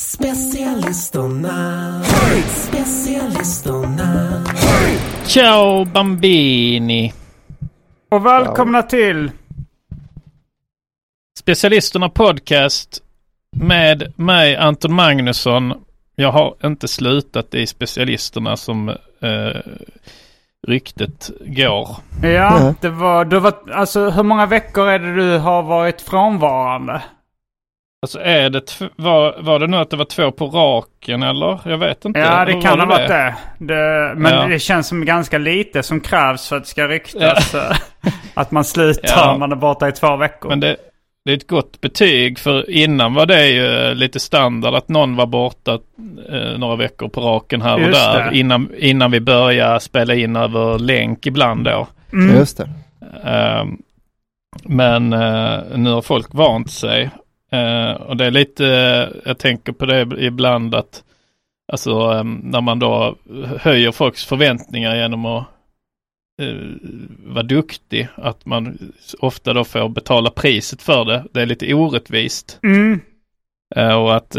Specialisterna, specialisterna. Ciao bambini! Och välkomna till... Specialisterna podcast med mig Anton Magnusson. Jag har inte slutat i specialisterna som eh, ryktet går. Ja, det var, du var... Alltså hur många veckor är det du har varit frånvarande? Alltså är det, var, var det nu att det var två på raken eller? Jag vet inte. Ja, det kan ha varit det. det men Ja. det känns som ganska lite som krävs för att det ska ryktas. eh, att man slutar Ja. om man är borta i två veckor. Men det, det är ett gott betyg för innan var det ju lite standard att någon var borta eh, några veckor på raken här och Just där. det. Innan, innan vi började spela in över länk ibland då. Mm. Just det. Ehm, men eh, nu har folk vant sig. Eh, och det är lite, eh, jag tänker på det ibland att alltså ehm, när man då höjer folks förväntningar genom att eh, vara duktig, att man ofta då får betala priset för det. Det är lite orättvist. Mm. Och att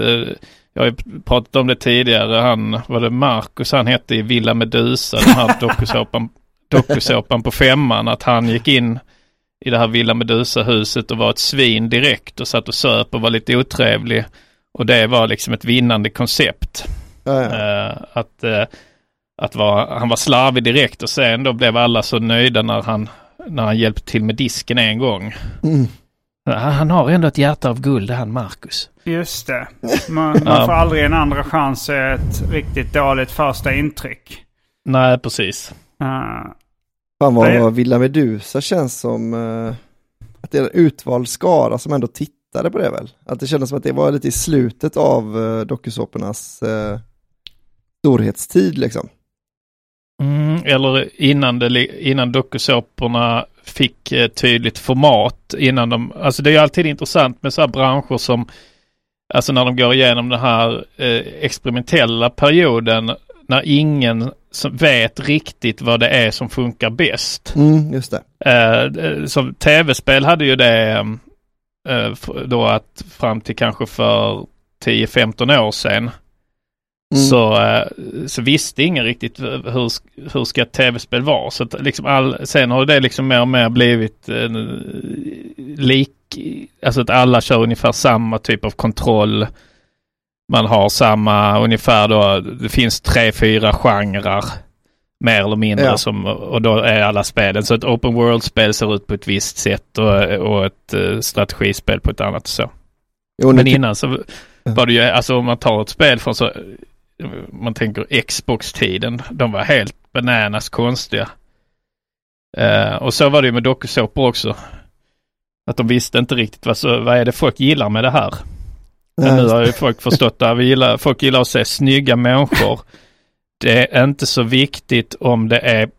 jag har ju pratat om det tidigare, han, var det Marcus han hette i Villa Medusa, den här dokusåpan, dokusåpan på femman, att han gick in i det här Villa Medusa-huset och var ett svin direkt och satt och söp och var lite otrevlig. Och det var liksom ett vinnande koncept. Ja, ja. Eh, att eh, att vara, han var slarvig direkt och sen då blev alla så nöjda när han, när han hjälpte till med disken en gång. Mm. Han, han har ändå ett hjärta av guld, han Marcus. Just det. Man, man får aldrig en andra chans i ett riktigt dåligt första intryck. Nej, precis. Uh, Fan Nej. vad Villa Medusa känns som eh, att det är en utvald skara som ändå tittade på det väl? Att det kändes som att det var lite i slutet av uh, dokusåpornas eh, storhetstid liksom. Mm, eller innan, det, innan dokusåporna fick eh, tydligt format. Innan de, alltså det är ju alltid intressant med så här branscher som, alltså när de går igenom den här eh, experimentella perioden när ingen som vet riktigt vad det är som funkar bäst. Mm, just det. Eh, som tv-spel hade ju det eh, f- då att fram till kanske för 10-15 år sedan Mm. så, eh, så visste ingen riktigt hur, hur ska ett tv-spel vara. Så liksom all, sen har det liksom mer och mer blivit eh, lik, alltså att alla kör ungefär samma typ av kontroll. Man har samma ungefär då, det finns tre, fyra genrer mer eller mindre Ja. som, och då är alla spelen. Så ett open world-spel ser ut på ett visst sätt och, och ett eh, strategispel på ett annat så. Jo, Men innan så var det ju, alltså om man tar ett spel från så, man tänker Xbox-tiden, de var helt bananas konstiga. Eh, och så var det ju med dokusåpor också. Att de visste inte riktigt vad, så, vad är det folk gillar med det här. Men nu har ju folk förstått att vi gillar, folk gillar att se snygga människor. Det är inte så viktigt om det är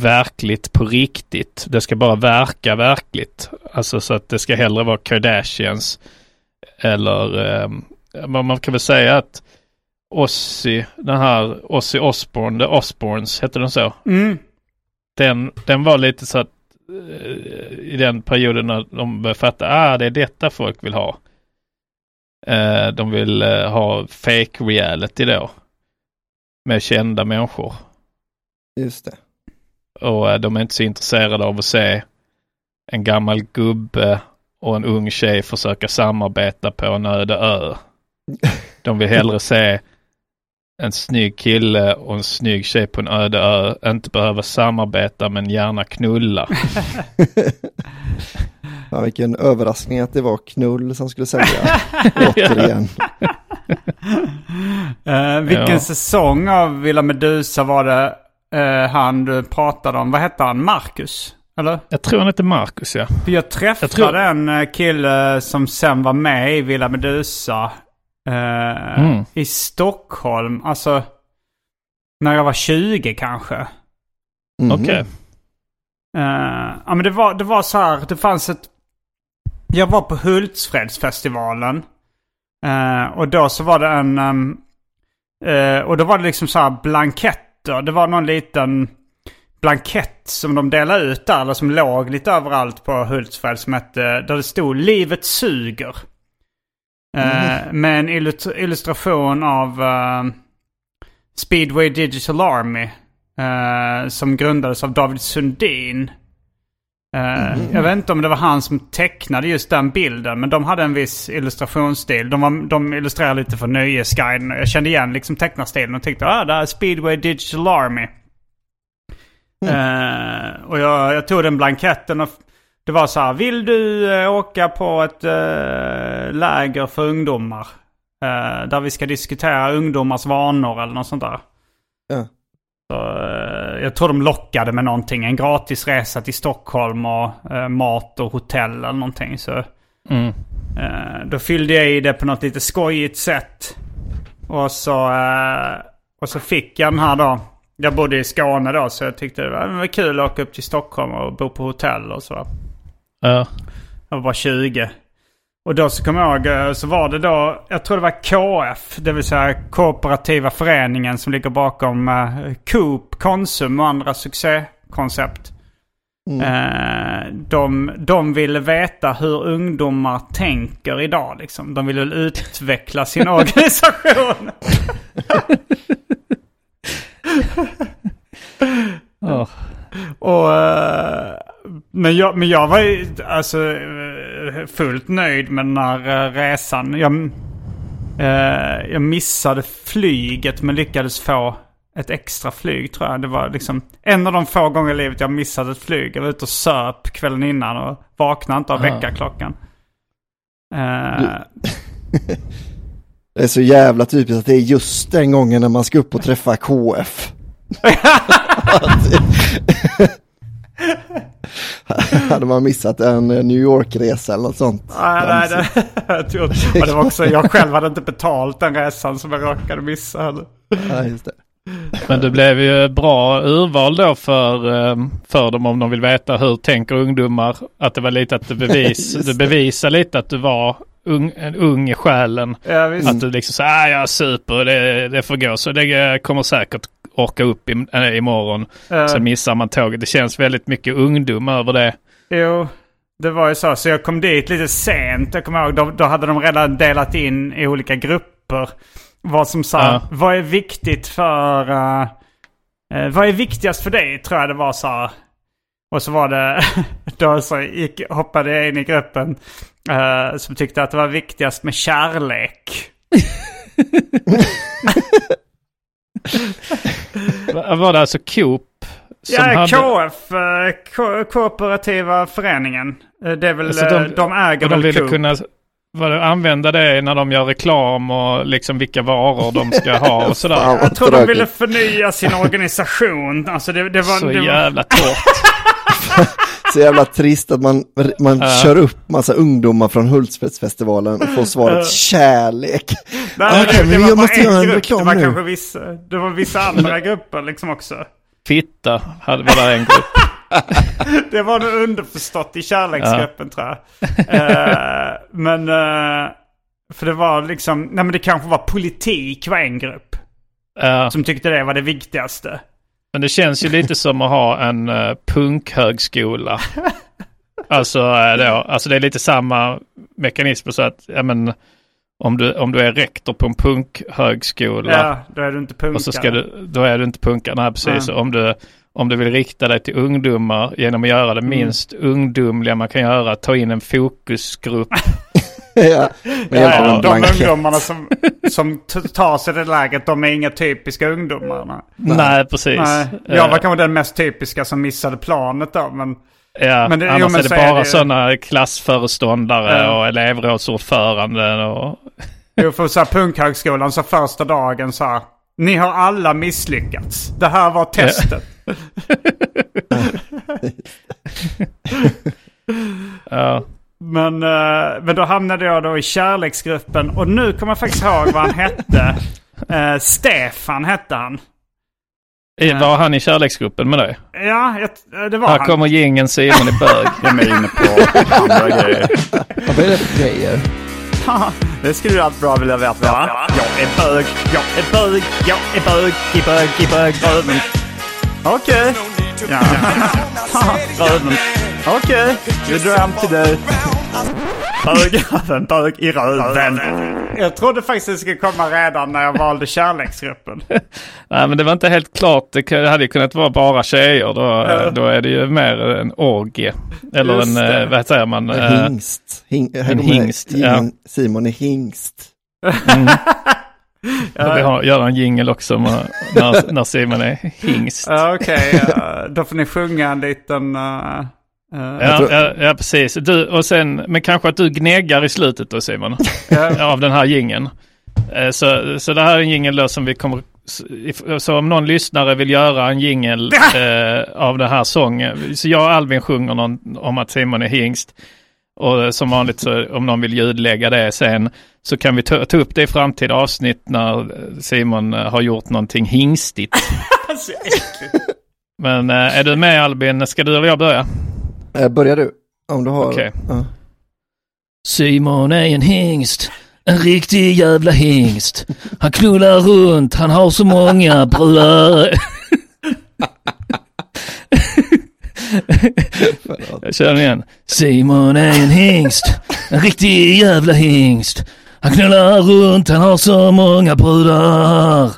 verkligt på riktigt. Det ska bara verka verkligt. Alltså så att det ska hellre vara Kardashians eller eh, man kan väl säga att Ozzy, den här Ozzy Osbourne, The Osbournes, hette den så? Mm. Den, den var lite så att eh, i den perioden när de började fatta, ah det är detta folk vill ha. Eh, de vill eh, ha fake reality då. Med kända människor. Just det. Och eh, de är inte så intresserade av att se en gammal gubbe och en ung tjej försöka samarbeta på en öde ö. De vill hellre se en snygg kille och en snygg tjej på en öde ö. Inte behöva samarbeta men gärna knulla. Ja, vilken överraskning att det var knull som skulle sälja. Återigen. Eh, vilken Ja. säsong av Villa Medusa var det eh, han du pratade om? Vad hette han? Marcus? Eller? Jag tror han heter Marcus ja. För jag träffade Jag tror- en eh, kille som sen var med i Villa Medusa. eh, Mm. I Stockholm. Alltså när jag var 20 kanske. Mhm. Okej. Eh, ja men det var, det var så här, det fanns ett... Jag var på Hultsfredsfestivalen. Eh, och då så var det en... ehm, eh, och då var det liksom så här blanketter. Det var någon liten blankett som de delade ut där. Eller som låg lite överallt på Hultsfred. Som hette, där det stod Livet suger. Eh, Med en illustr- illustration av eh, Speedway Digital Army. eh, som grundades av David Sundin. Eh, Jag vet inte om det var han som tecknade just den bilden. Men de hade en viss illustrationsstil. De, var, de illustrerade lite för Nöjesguiden. Jag kände igen liksom tecknarstilen och tänkte ah, det här är Speedway Digital Army. Eh, och jag, jag tog den blanketten och det var så här. Vill du eh, åka på ett eh, läger för ungdomar? Där vi ska diskutera ungdomars vanor eller något sånt där. Så, eh, jag tror de lockade med någonting. En gratis resa till Stockholm och eh, mat och hotell eller någonting. Så Mm. eh, då fyllde jag i det på något lite skojigt sätt. Och så, eh, och så fick jag den här då. Jag bodde i Skåne då så jag tyckte det var, det var kul att åka upp till Stockholm och bo på hotell och så. Ja. Jag var bara 20. Och då så kommer jag ihåg, eh, så var det då, jag tror det var KF, det vill säga Kooperativa Föreningen som ligger bakom eh, Coop, Konsum och andra succékoncept. Eh, de, de ville veta hur ungdomar tänker idag liksom. De ville utveckla sin organisation. Ja. Och, men, jag, men jag var ju alltså fullt nöjd med den här eh, resan. Jag, eh, jag missade flyget men lyckades få ett extra flyg tror jag. Det var liksom en av de få gånger i livet jag missade ett flyg. Jag var ute och söp kvällen innan och vaknade inte av väckarklockan. Eh, Det är så jävla typiskt att det är just den gången när man ska upp och träffa KF. Hade man missat en eh, New York-resa eller något sånt. Nej, nej, det, jag tror, det var också, jag själv hade inte betalt den resan som jag råkade missa. Ja, just det. Men det blev ju bra urval då för, eh, för dem om de vill veta hur tänker ungdomar. Att det var lite att du, bevis, du bevisar lite att du var ung, en ung i själen. Ja. Att du liksom så ah, jag super, det, det får gå. Så det eh, kommer säkert orka upp i, äh, imorgon. Eh, Så missar man tåget. Det känns väldigt mycket ungdom över det. Jo, det var ju så. Så jag kom dit lite sent. Jag kommer ihåg, då, då hade de redan delat in i olika grupper. Vad som sa, Ja. vad är viktigt för... eh, eh, vad är viktigast för dig? Tror jag det var så. Och så var det, då så gick, hoppade jag in i gruppen eh, som tyckte att det var viktigast med kärlek. Va- Var det alltså Coop? Som Ja, hade, KF, eh, Ko- Kooperativa Föreningen. Eh, Det är väl, Så de, de- de äger och de väl ville Coop. kunna vad det, använda det när de gör reklam och liksom vilka varor de ska ha och sådär. Fan, Jag tror de ville förnya sin organisation. Alltså det, det var... Så det var, jävla torrt. Så jävla trist att man, man Ja. kör upp massa ungdomar från Hultsfredsfestivalen och får svaret kärlek. Nej, men var jag bara måste göra en reklam det var nu. Kanske vissa, det var vissa andra grupper liksom också. Fitta hade var där en grupp. Det var nog underförstått i kärleksgruppen tror jag. Eh, men... eh, för det var liksom... Nej men det kanske var politik var en grupp. Ja, Som tyckte det var det viktigaste. Men det känns ju lite som att ha en uh, punkhögskola. alltså, eh, då, alltså det är lite samma mekanism så att, ja men, om du, om du är rektor på en punkhögskola Ja, då är du inte punkare. och så ska du, då är du inte punkare. Nej, precis. Nej. Om du, om du vill rikta dig till ungdomar genom att göra det Mm. minst ungdomliga man kan göra, ta in en fokusgrupp. ja, med hjälp av Ja, en de ungdomarna som, som tar sig det läget, de är inga typiska ungdomar. Nej. Nej, precis. Nej. Eh, Jag var kanske den mest typiska som missade planet då, men... Ja, Men det- jo, annars men är det så är bara det- sådana klassföreståndare Ja. och elevrådsordföranden och... Jo, för så här punkhögskolan så första dagen så här. Ni har alla misslyckats. Det här var testet. Ja, Men, eh, men då hamnade jag då i kärleksgruppen. Och nu kommer jag faktiskt ihåg vad han hette. Eh, Stefan hette han. I- Var han i kärleksgruppen med dig? Ja, jag, det var Här han. kommer gängen Simon i bög. Jag är inne på andra grejer. Vad är det för grejer? Det skulle du allt bra vilja veta. Jag är bög, jag är bög, jag är bög, i bög, i bög, röven. Okej. Ja. röven. Okej, vi drar hem till dig. Röven, bög i röven. Jag trodde faktiskt det skulle komma redan när jag valde kärleksgruppen. Nej, men det var inte helt klart. Det hade ju kunnat vara bara tjejer. Då, Ja. då är det ju mer en orgie. Eller Just en, det. eh, vad säger man? En Eh, hingst. Hing, en hingst, ingen- Simon är hingst. Vi har, gör en jingel också med, när, när Simon är hingst. Ja, Okej, eh, då får ni sjunga en liten... eh, eh, Ja, tror- ja, ja, precis. Du, och sen, men kanske att du gnäggar i slutet då Simon. Ja. av den här gingen. Så, så det här är en jingel som vi kommer... Så om någon lyssnare vill göra en jingel eh, av den här sången. Så jag och Alvin sjunger någon, om att Simon är hingst. Och som vanligt så om någon vill ljudlägga det sen så kan vi ta, ta upp det i framtida avsnitt när Simon eh, har gjort någonting hingstigt. Men eh, är du med Albin? Ska du eller jag börja? Eh, börjar du? Om du har... Okej. Ja. Simon är en hingst. En riktig jävla hingst. Han knullar runt, han har så många brudar. Jag kör den igen. Simon är en hingst. En riktig jävla hingst. Han knullar runt, han har så många brudar.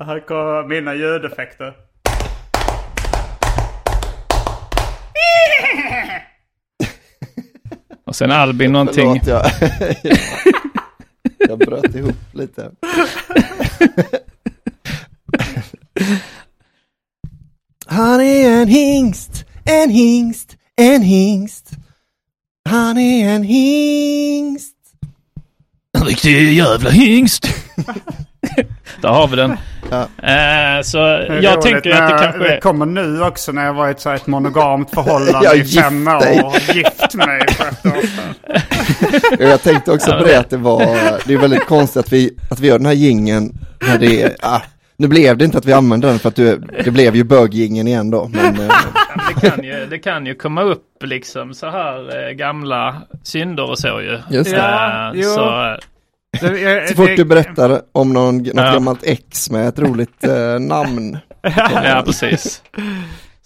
Här kommer mina ljudeffekter. Och sen Albin någonting. Förlåt, jag, jag bröt ihop lite. Han är en hingst, en hingst, en hingst. Han är en hingst. En riktig jävla hingst. Där har vi den. Ja. Eh, så jag roligt tänker att det kanske Det kommer nu också när jag varit så ett monogamt förhållande Jag i fem år dig. och gift mig för ett år sedan. Och Jag tänkte också på det att det var, det är väldigt konstigt att vi, att vi gör den här gingen när det är, ah, nu blev det inte att vi använde den för att du, det blev ju böggingen igen då. Men, eh, Det kan, ju, det kan ju komma upp liksom så här eh, gamla synder och så ju. Just det. Ja, så, Det, jag, så fort du berättar om någon, något Ja. gammalt ex med ett roligt eh, namn. ja, precis.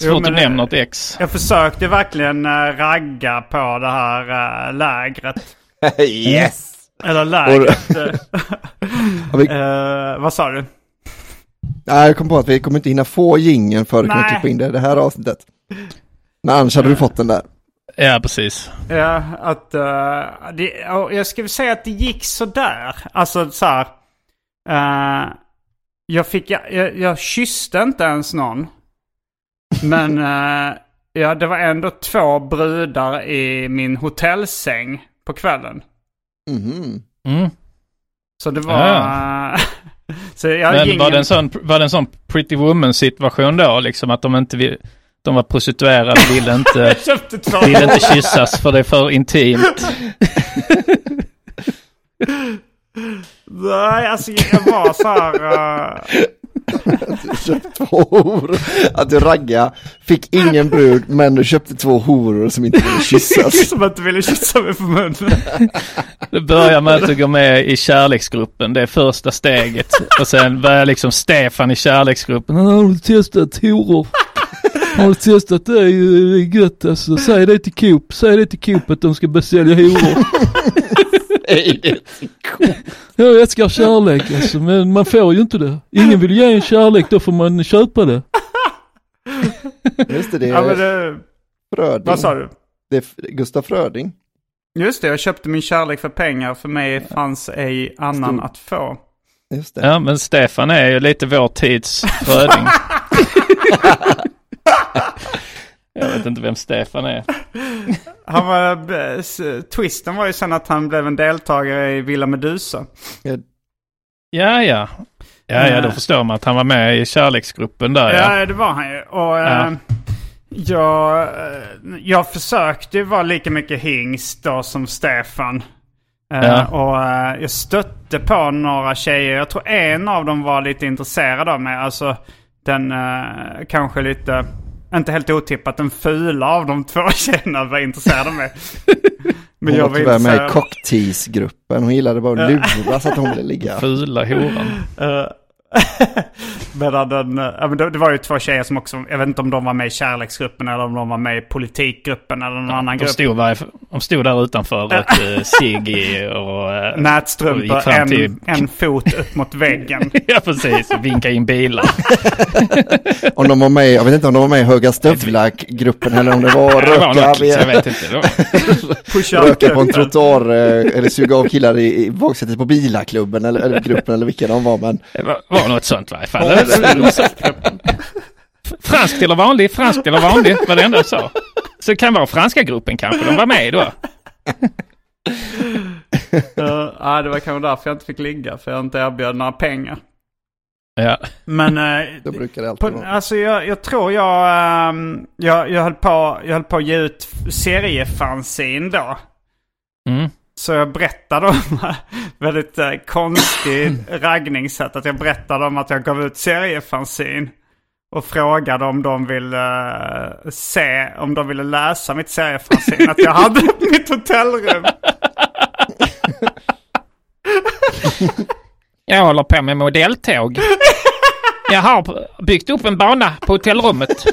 Så Jo, fort du nämner eh, något ex. Jag försökte verkligen eh, ragga på det här eh, lägret. yes! Eller lägret. eh, vi, eh, vad sa du? nej, jag kom på att vi kommer inte hinna få gingen för att kunna klippa in det i det här avsnittet. Men annars hade du fått den där. Ja, precis. Ja, att... eh, det, och jag skulle säga att det gick sådär. Alltså så här. eh, jag fick... Jag, jag, jag kysste inte ens någon. Men eh, ja, det var ändå två brudar i min hotellsäng på kvällen. Mhm. Mm. Så det var... så jag Men var det, en sån, var det en sån pretty woman situation då? Liksom att de inte vill, de var prostituerade, ville inte, ville inte kyssas för det är för intimt. Nej, alltså jag var så här... Att du köpte två horor. Att du ragga, fick ingen brud, men du köpte två horor som inte ville kyssas. Som inte ville kyssa mig på munnen. Det börjar med att du går med i kärleksgruppen. Det är första steget. Och sen börjar liksom Stefan i kärleksgruppen. Har du testat horor? Har du testat det? Det är gött alltså. Säg det till Coop. Säg det till Coop att de ska börja sälja horor. Nej, det Jag älskar kärlek alltså, men man får ju inte det. Ingen vill ge en kärlek, då får man köpa det. Just det, det Ja, men är det, Fröding. vad sa du? Det är Gustaf Fröding. Just det, jag köpte min kärlek för pengar. För mig fanns ej annan Stor. att få. Just det. Ja, men Stefan är ju lite vår tids Fröding. Jag vet inte vem Stefan är. Han var, eh, twisten var ju sen att han blev en deltagare i Villa Medusa. Ja, ja. Ja, ja, då förstår man att han var med i kärleksgruppen där ja. Ja, det var han ju. Och Ja. eh, jag, eh, jag försökte ju vara lika mycket hingst då som Stefan. Eh, Ja. Och eh, jag stötte på några tjejer. Jag tror en av dem var lite intresserad av mig. Alltså den eh, kanske lite, inte helt otippat, den fula av de två tjejerna var intresserad av mig. Men Hon jag var var tyvärr med i cocktease-gruppen. Hon gillade bara att lura så att hon ville ligga. Fula horan. Eh, Medan den, eh, ja, det, det var ju två tjejer som också, jag vet inte om de var med i kärleksgruppen eller om de var med i politikgruppen eller någon annan De grupp. stod, varje, de stod där utanför och och... eh, och Nätstrumpor, gick fram till- en, en fot upp mot väggen. Ja, precis. Vinka in bilar. Om de var med, jag vet inte om de var med i Höga Stövlar-gruppen eller om det var röka, jag vet inte. Röka på en trottoar eh, eller suga av killar i, i baksätet på bilaklubben eller, eller gruppen eller vilka de var. Men var, något sånt i varje fall. Franskt eller vanlig, franskt eller vanlig var det enda jag sa. Så det kan vara franska gruppen kanske de var med då. Uh, ja, det var kanske därför jag inte fick ligga, för jag inte erbjöd några pengar. Ja. Men eh, då brukar det alltid på, vara. alltså jag, jag tror jag, ehm, jag, jag, höll på, jag höll på att ge ut seriefanzin då. Mm. Så jag berättade om väldigt eh, konstig raggningssätt. Att jag berättade om att jag gav ut seriefanzin. Och frågade om de ville eh, se, om de ville läsa mitt seriefanzin. att jag hade mitt hotellrum. Jag håller på med modelltåg. Jag har byggt upp en bana på hotellrummet.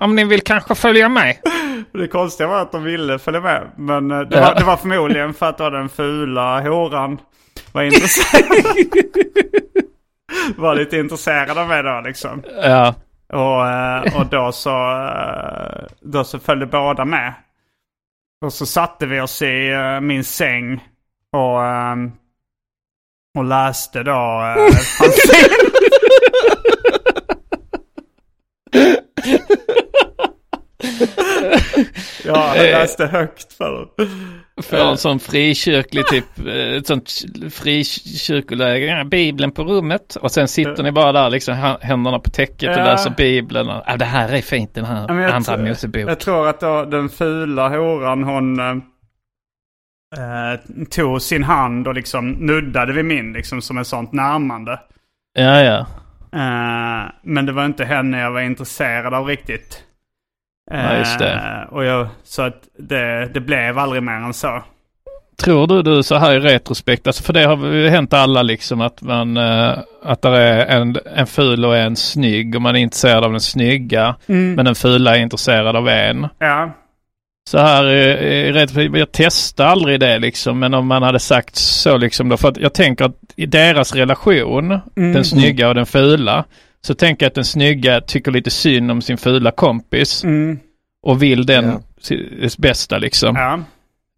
Om ni vill kanske följa med. Det konstiga var att de ville följa med. Men eh, det, Ja. var, det var förmodligen för att då den fula horan var intresserad. var lite intresserad av mig då liksom. Ja. Och, eh, och då så, eh, då så följde båda med. Och så satte vi oss i min säng och, och läste då uh, fanzin. Ja, jag läste högt för dem. För en sån frikyrklig typ, eh, ett sånt frikyrkoläge, ja, bibeln på rummet. Och sen sitter ni bara där liksom händerna på täcket och Ja. läser bibeln. Och, ja, det här är fint den här Ja, andra tror- Mosebok. Jag tror att då, den fula horan hon eh, eh, tog sin hand och liksom nuddade vid min liksom som ett sånt närmande. Ja, ja. Eh, men det var inte henne jag var intresserad av riktigt. Ja, just det. och jag, så att det, det blev aldrig mer än så. Tror du du så här i retrospekt, alltså för det har ju hänt alla liksom att man, eh, att det är en, en ful och en snygg och man är intresserad av den snygga. Mm. Men den fula är intresserad av en. Ja, Så här i, i retrospekt, jag testar aldrig det liksom, men om man hade sagt så liksom då, för att jag tänker att i deras relation, Mm. den snygga och den fula, så tänker jag att den snygga tycker lite synd om sin fula kompis mm. och vill den Ja. sitt bästa liksom. ja.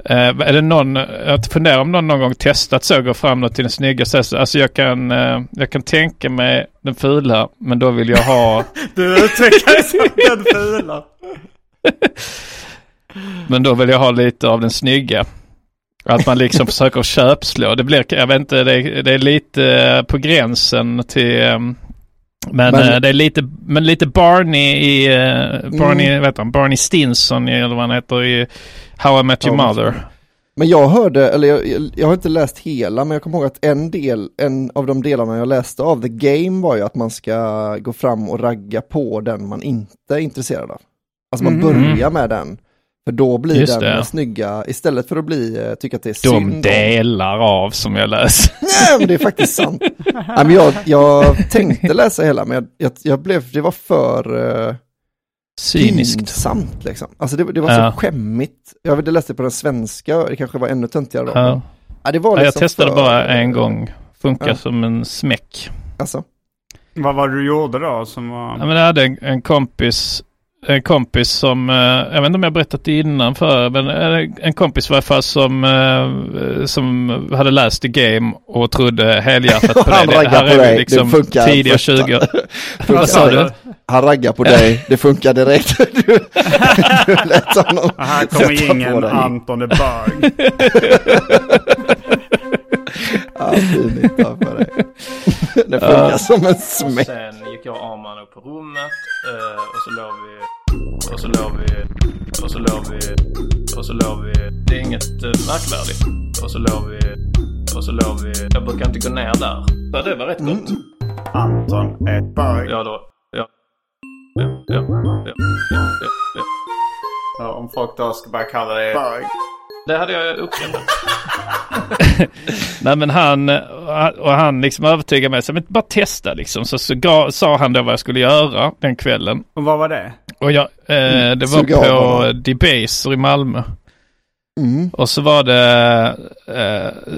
Eh, är det någon, jag funderar om någon någon gång testat så, gå fram till den snygga så, alltså jag kan, eh, jag kan tänka mig den fula, men då vill jag ha, Du uttrycker dig som den fula. men då vill jag ha lite av den snygga. Att man liksom försöker köpslå. Det blir, jag vet inte, det är, det är lite eh, på gränsen till, men, Men- eh, det är lite, men lite Barney i, eh, Barney, vet han, Barney Stinson eller vad han heter i How I Met Your Met Mother. Men jag hörde, eller jag, jag, jag har inte läst hela, men jag kommer ihåg att en del, en av de delarna jag läste av The Game var ju att man ska gå fram och ragga på den man inte är intresserad av. Alltså man Mhm. börjar med den. För då blir Just den det. snygga, istället för att bli, eh, tycka att det är De synd om- delar av som jag läser. Nej, men det är faktiskt sant. Nej, men jag, jag tänkte läsa hela, men jag, jag, jag blev, det var för uh, Cyniskt. pinsamt liksom. Alltså det, det var Ja. så skämmigt. Jag läst det på den svenska, det kanske var ännu töntigare då. Ja. Ja, det var Ja, jag liksom testade för- bara en gång. Funkar Ja. som en smäck. Alltså, Vad var det du gjorde då som var... Ja, men jag hade en, en kompis en kompis som, eh, jag vet inte om jag berättat det innan för men en kompis i varje fall som, eh, som hade läst The Game och trodde helhjärtat på det. Han raggar Här på dig, liksom det funkar tidiga första. 20 Funkar sa du? Han raggar på dig, det funkar direkt. Du, du lät honom här kommer ingen. Anton är bög. Ja, för dig. Det funkar Ja. som en smäck. Sen gick jag och Arman upp på rummet eh, och så låg vi och så låg vi och så låg vi och så låg vi. Det är inget eh, märkvärdigt. Och så låg vi och så låg vi. Jag brukar inte gå ner där. Så det var rätt gott. Anton är bög. Ja då. Ja. Ja, ja, ja, ja, ja, ja. Ja, om folk då ska börja kalla dig bög. Det hade jag uppskattat. Nej men han, och han liksom övertygade mig, så men bara testa liksom. Så, så gav, sa han då vad jag skulle göra den kvällen. Och vad var det? Och jag, eh, det var Suga på. Debaser i Malmö. Mm. Och så var det, eh,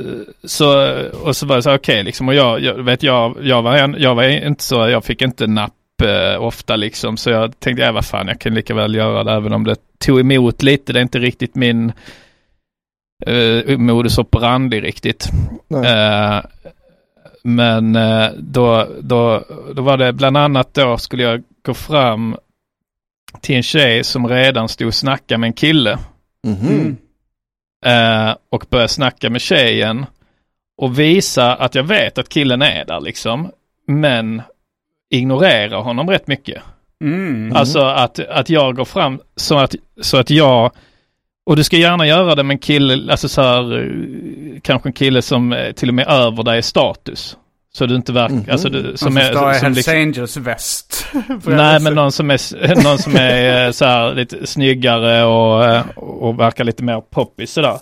så, och så var det så okej liksom. Och jag, jag vet jag, jag var, en, jag var inte så, jag fick inte napp eh, ofta liksom. Så jag tänkte, ja vad fan, jag kan lika väl göra det även om det tog emot lite. Det är inte riktigt min eh, modus operandi riktigt. Eh, men eh, då, då, då var det bland annat då skulle jag gå fram till en tjej som redan stod och snackade med en kille. Mhm. Eh, och börja snacka med tjejen. Och visa att jag vet att killen är där liksom. Men ignorera honom rätt mycket. Mm. Alltså att, att jag går fram så att, så att jag och du ska gärna göra det med en kille, alltså så här, eh, kanske en kille som är till och med över dig i status. Så du inte verkar, Mhm. alltså du, Som som är... står i som Hells liksom- Angels väst. Nej men någon som är, någon som är eh, så här lite snyggare och, eh, och verkar lite mer poppis sådär.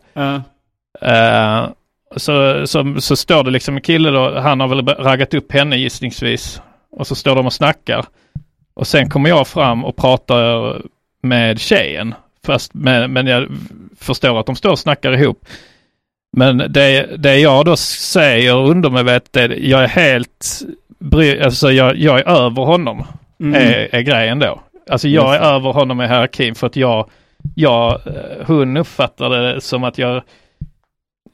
Eh, så, så, så står det liksom en kille då, han har väl raggat upp henne gissningsvis. Och så står de och snackar. Och sen kommer jag fram och pratar med tjejen. Fast med, men jag förstår att de står och snackar ihop. Men det, det jag då säger undermedvetet, är jag är helt, bry, alltså jag, jag är över honom. Mm. Är, är grejen då. Alltså jag är över honom i hierarkin för att jag, jag, eh, hon uppfattar det som att jag,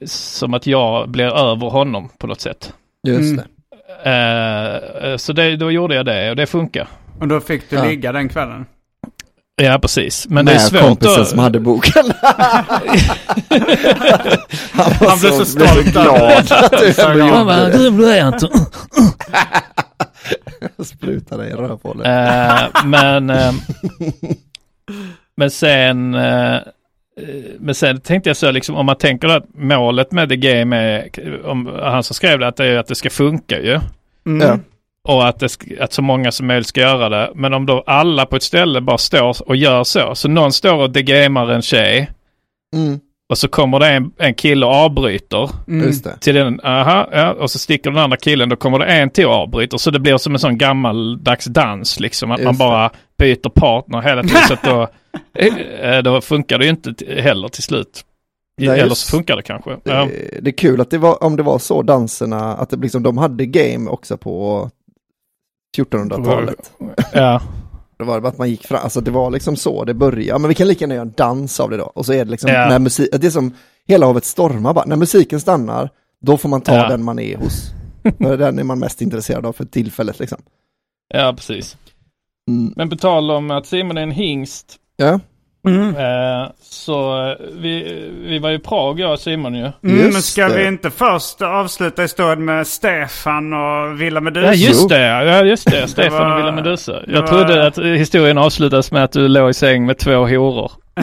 som att jag blir över honom på något sätt. Just Mm. det. Eh, så det, då gjorde jag det och det funkar. Och då fick du Ja. ligga den kvällen? Ja, precis. Men det är Med svårt kompisen att... som hade boken. Han, var Han blev så blev stolt glad att du Så ändå glad. gjorde det. grym du är Anton. Sprutade i rövhålet. Eh, men, eh, men sen, eh, men sen tänkte jag så liksom om man tänker att målet med the game är, om han som skrev det, att det är att det ska funka ju. Mm. Ja. Och att, det, att så många som möjligt ska göra det. Men om då alla på ett ställe bara står och gör så. Så någon står och degamar en tjej. Mm, Och så kommer det en, en kille och avbryter. Mm. Till den, aha, ja, och så sticker den andra killen, då kommer det en till och avbryter. Så det blir som en sån gammaldags dans liksom. Att man Just det. bara byter partner hela tiden. så att då, eh, då funkar det ju inte heller till slut. Nej, Eller så funkar det kanske. Det, Ja. det är kul att det var, om det var så danserna, att det liksom, de hade game också på 1400-talet. ja. Det var bara att man gick fram, alltså det var liksom så det började. Ja, men vi kan lika gärna göra en dans av det då. Och så är det liksom, Ja. när musik, det är som hela havet stormar bara, när musiken stannar, då får man ta Ja. den man är hos. Den är man mest intresserad av för tillfället liksom. ja, precis. Mm. Men på tal om att Simon är en hingst. Ja, Mm. Eh, så eh, vi, vi var i Prag jag och Simon ju. Mm, men ska det. vi inte först avsluta historien med Stefan och Villa Medusa? Ja just det, ja just det. Stefan var- och Villa Medusa. det Jag var- trodde att historien avslutades med att du låg i säng med två horor.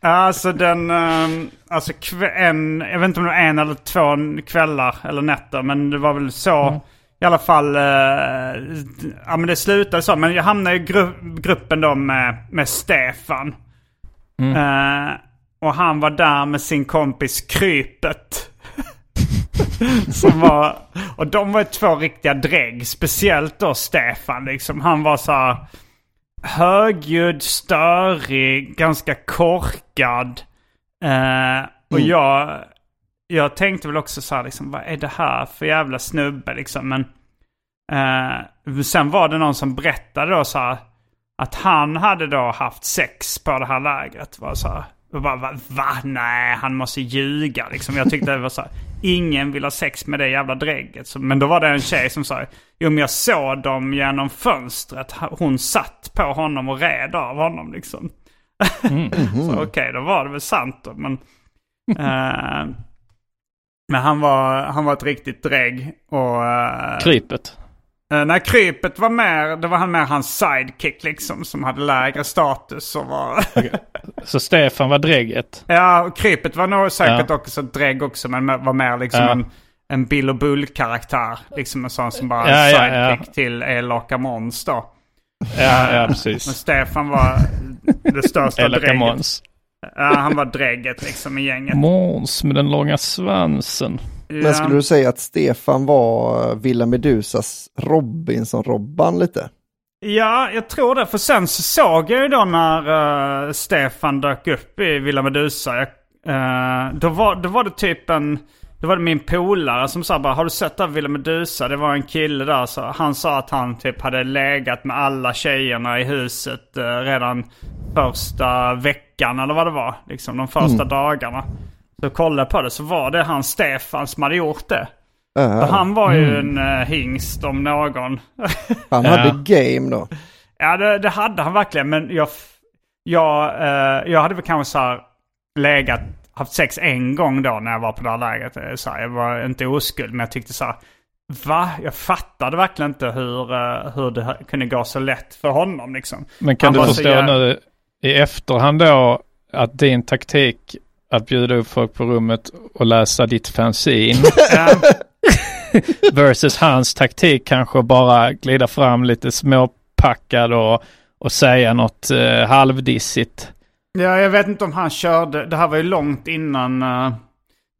Alltså den, ehm, alltså en, jag vet inte om det var en eller två kvällar eller nätter. Men det var väl så. I alla fall, eh, ja men det slutade så. Men jag hamnade i gru- gruppen då med, med Stefan. Eh, och han var där med sin kompis Krypet. Som var, och de var två riktiga drägg. Speciellt då Stefan liksom. Han var så här högljudd, störig, ganska korkad. Eh, och jag, jag tänkte väl också så här liksom, vad är det här för jävla snubbe liksom. Men eh, sen var det någon som berättade då så här att han hade då haft sex på det här lägret. Var så här, och bara, va, va? Nej, han måste ljuga liksom. Jag tyckte det var så här, ingen vill ha sex med det jävla drägget. Så, men då var det en tjej som sa, jo men jag såg dem genom fönstret. Hon satt på honom och red av honom liksom. så okej, då var det väl sant då. Men, eh, men han var, han var ett riktigt drägg. Och, eh, Krypet. Eh, när krypet var med, det var han med hans sidekick liksom som hade lägre status och var... Så Stefan var drägget. ja, och krypet var nog säkert Ja. också drägg också men var mer liksom Ja. en, en Bill och Bull-karaktär. Liksom en sån som bara Ja, sidekick ja. till elaka Måns då. Ja, ja Men precis. Stefan var det största Elaka drägget. Ja, han var drägget liksom i gänget. Måns med den långa svansen. Men skulle du säga att Stefan var eh, Villa Medusas Robinson-Robban lite? Ja, jag tror det. För sen så såg jag ju då när eh, Stefan dök upp i Villa Medusa. Jag, eh, då, var, då var det typ en... Då var det min polare som sa bara, har du sett det här Villa Medusa? Det var en kille där. Så han sa att han typ hade legat med alla tjejerna i huset eh, redan första veckan eller vad det var. Liksom de första dagarna. Så kollade på det så var det han Stefan som hade gjort det. Och han var ju en uh, hingst om någon. han hade game då. Ja, det, det hade han verkligen. Men jag, jag, eh, jag hade väl kanske så här legat, haft sex en gång då när jag var på det här lägret. Eh, Så här, jag var inte oskuld, men jag tyckte så här, va? Jag fattade verkligen inte hur, hur det kunde gå så lätt för honom liksom. Men kan Han du förstå jävla- nu i efterhand då att din taktik att bjuda upp folk på rummet och läsa ditt fanzine versus hans taktik kanske bara glida fram lite småpackad och, och säga något eh, halvdissigt. ja, jag vet inte om han körde, det här var ju långt innan eh,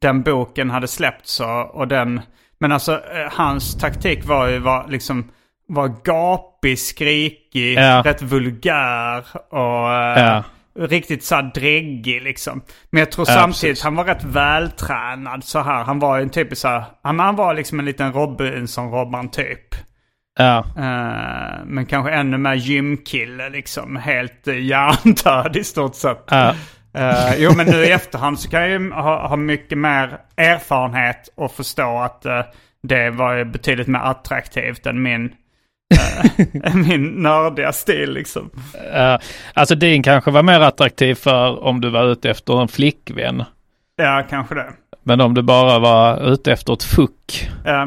den boken hade släppts och, och den, men alltså eh, hans taktik var ju var liksom, var gapig, skrikig, Ja. rätt vulgär och eh, Ja. riktigt så dräggig liksom. Men jag tror Ja, samtidigt precis. han var rätt vältränad så här. Han var en typ så här, han, han var liksom en liten Robinson-Robban typ. Ja, Eh, men kanske ännu mer gymkille liksom. Helt uh, hjärndöd i stort sett. ja, Eh, jo men nu i efterhand så kan jag ju ha, ha mycket mer erfarenhet och förstå att eh, det var ju betydligt mer attraktivt än min, eh, min nördiga stil liksom. ja. Alltså din kanske var mer attraktiv för om du var ute efter en flickvän. Ja, kanske det. Men om du bara var ute efter ett fuck Eh,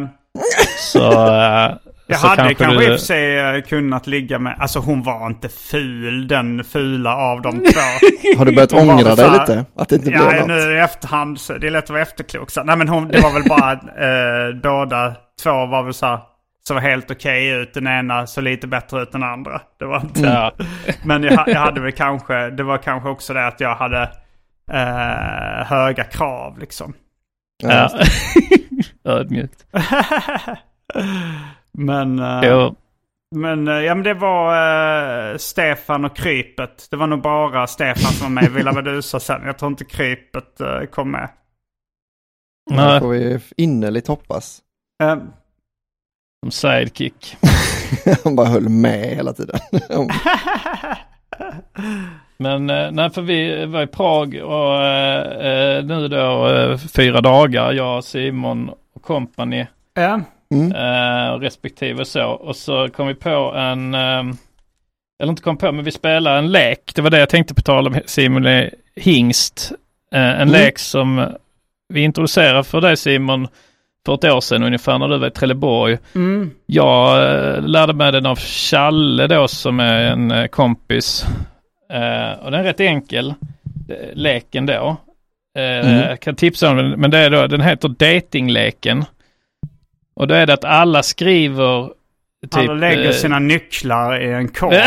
så, eh, Jag så hade kanske kanske i och du... för sig eh, kunnat ligga med, alltså hon var inte ful, den fula av de två. Har du börjat Hon ångra dig här- lite? Att det inte blev Ja, något? nu i efterhand så det är lätt att vara efterklok. Så, nej men hon, det var väl bara eh, båda två var väl så här, så helt okej ut. Den ena så lite bättre ut än den andra. Det var inte... Ja, Men jag, jag hade väl kanske, det var kanske också det att jag hade eh, höga krav liksom. ja. Ödmjukt. Men... eh, Jo, Men, eh, ja, men det var eh, Stefan och Krypet. Det var nog bara Stefan som var med i Villa Medusa sen. Jag tror inte Krypet eh, kom med. Det nej, får vi innerligt hoppas. Som sidekick. Han bara höll med hela tiden. Men eh, nej, för vi var i Prag och eh, eh, nu då eh, fyra dagar, jag, Simon och company ja. Mm. eh, respektive så. Och så kom vi på en, eh, eller inte kom på, men vi spelade en lek. Det var det jag tänkte på tal om Simon är hingst. Eh, en Mm. lek som vi introducerade för dig Simon för ett år sedan ungefär när du var i Trelleborg. Mm. Jag eh, lärde mig den av Challe då som är en eh, kompis. Eh, och den är rätt enkel. leken då. Eh, Mm. Kan tipsa om den, men det är då, den heter Datingleken. Och då är det att alla skriver typ... Alla lägger eh, sina nycklar i en korg.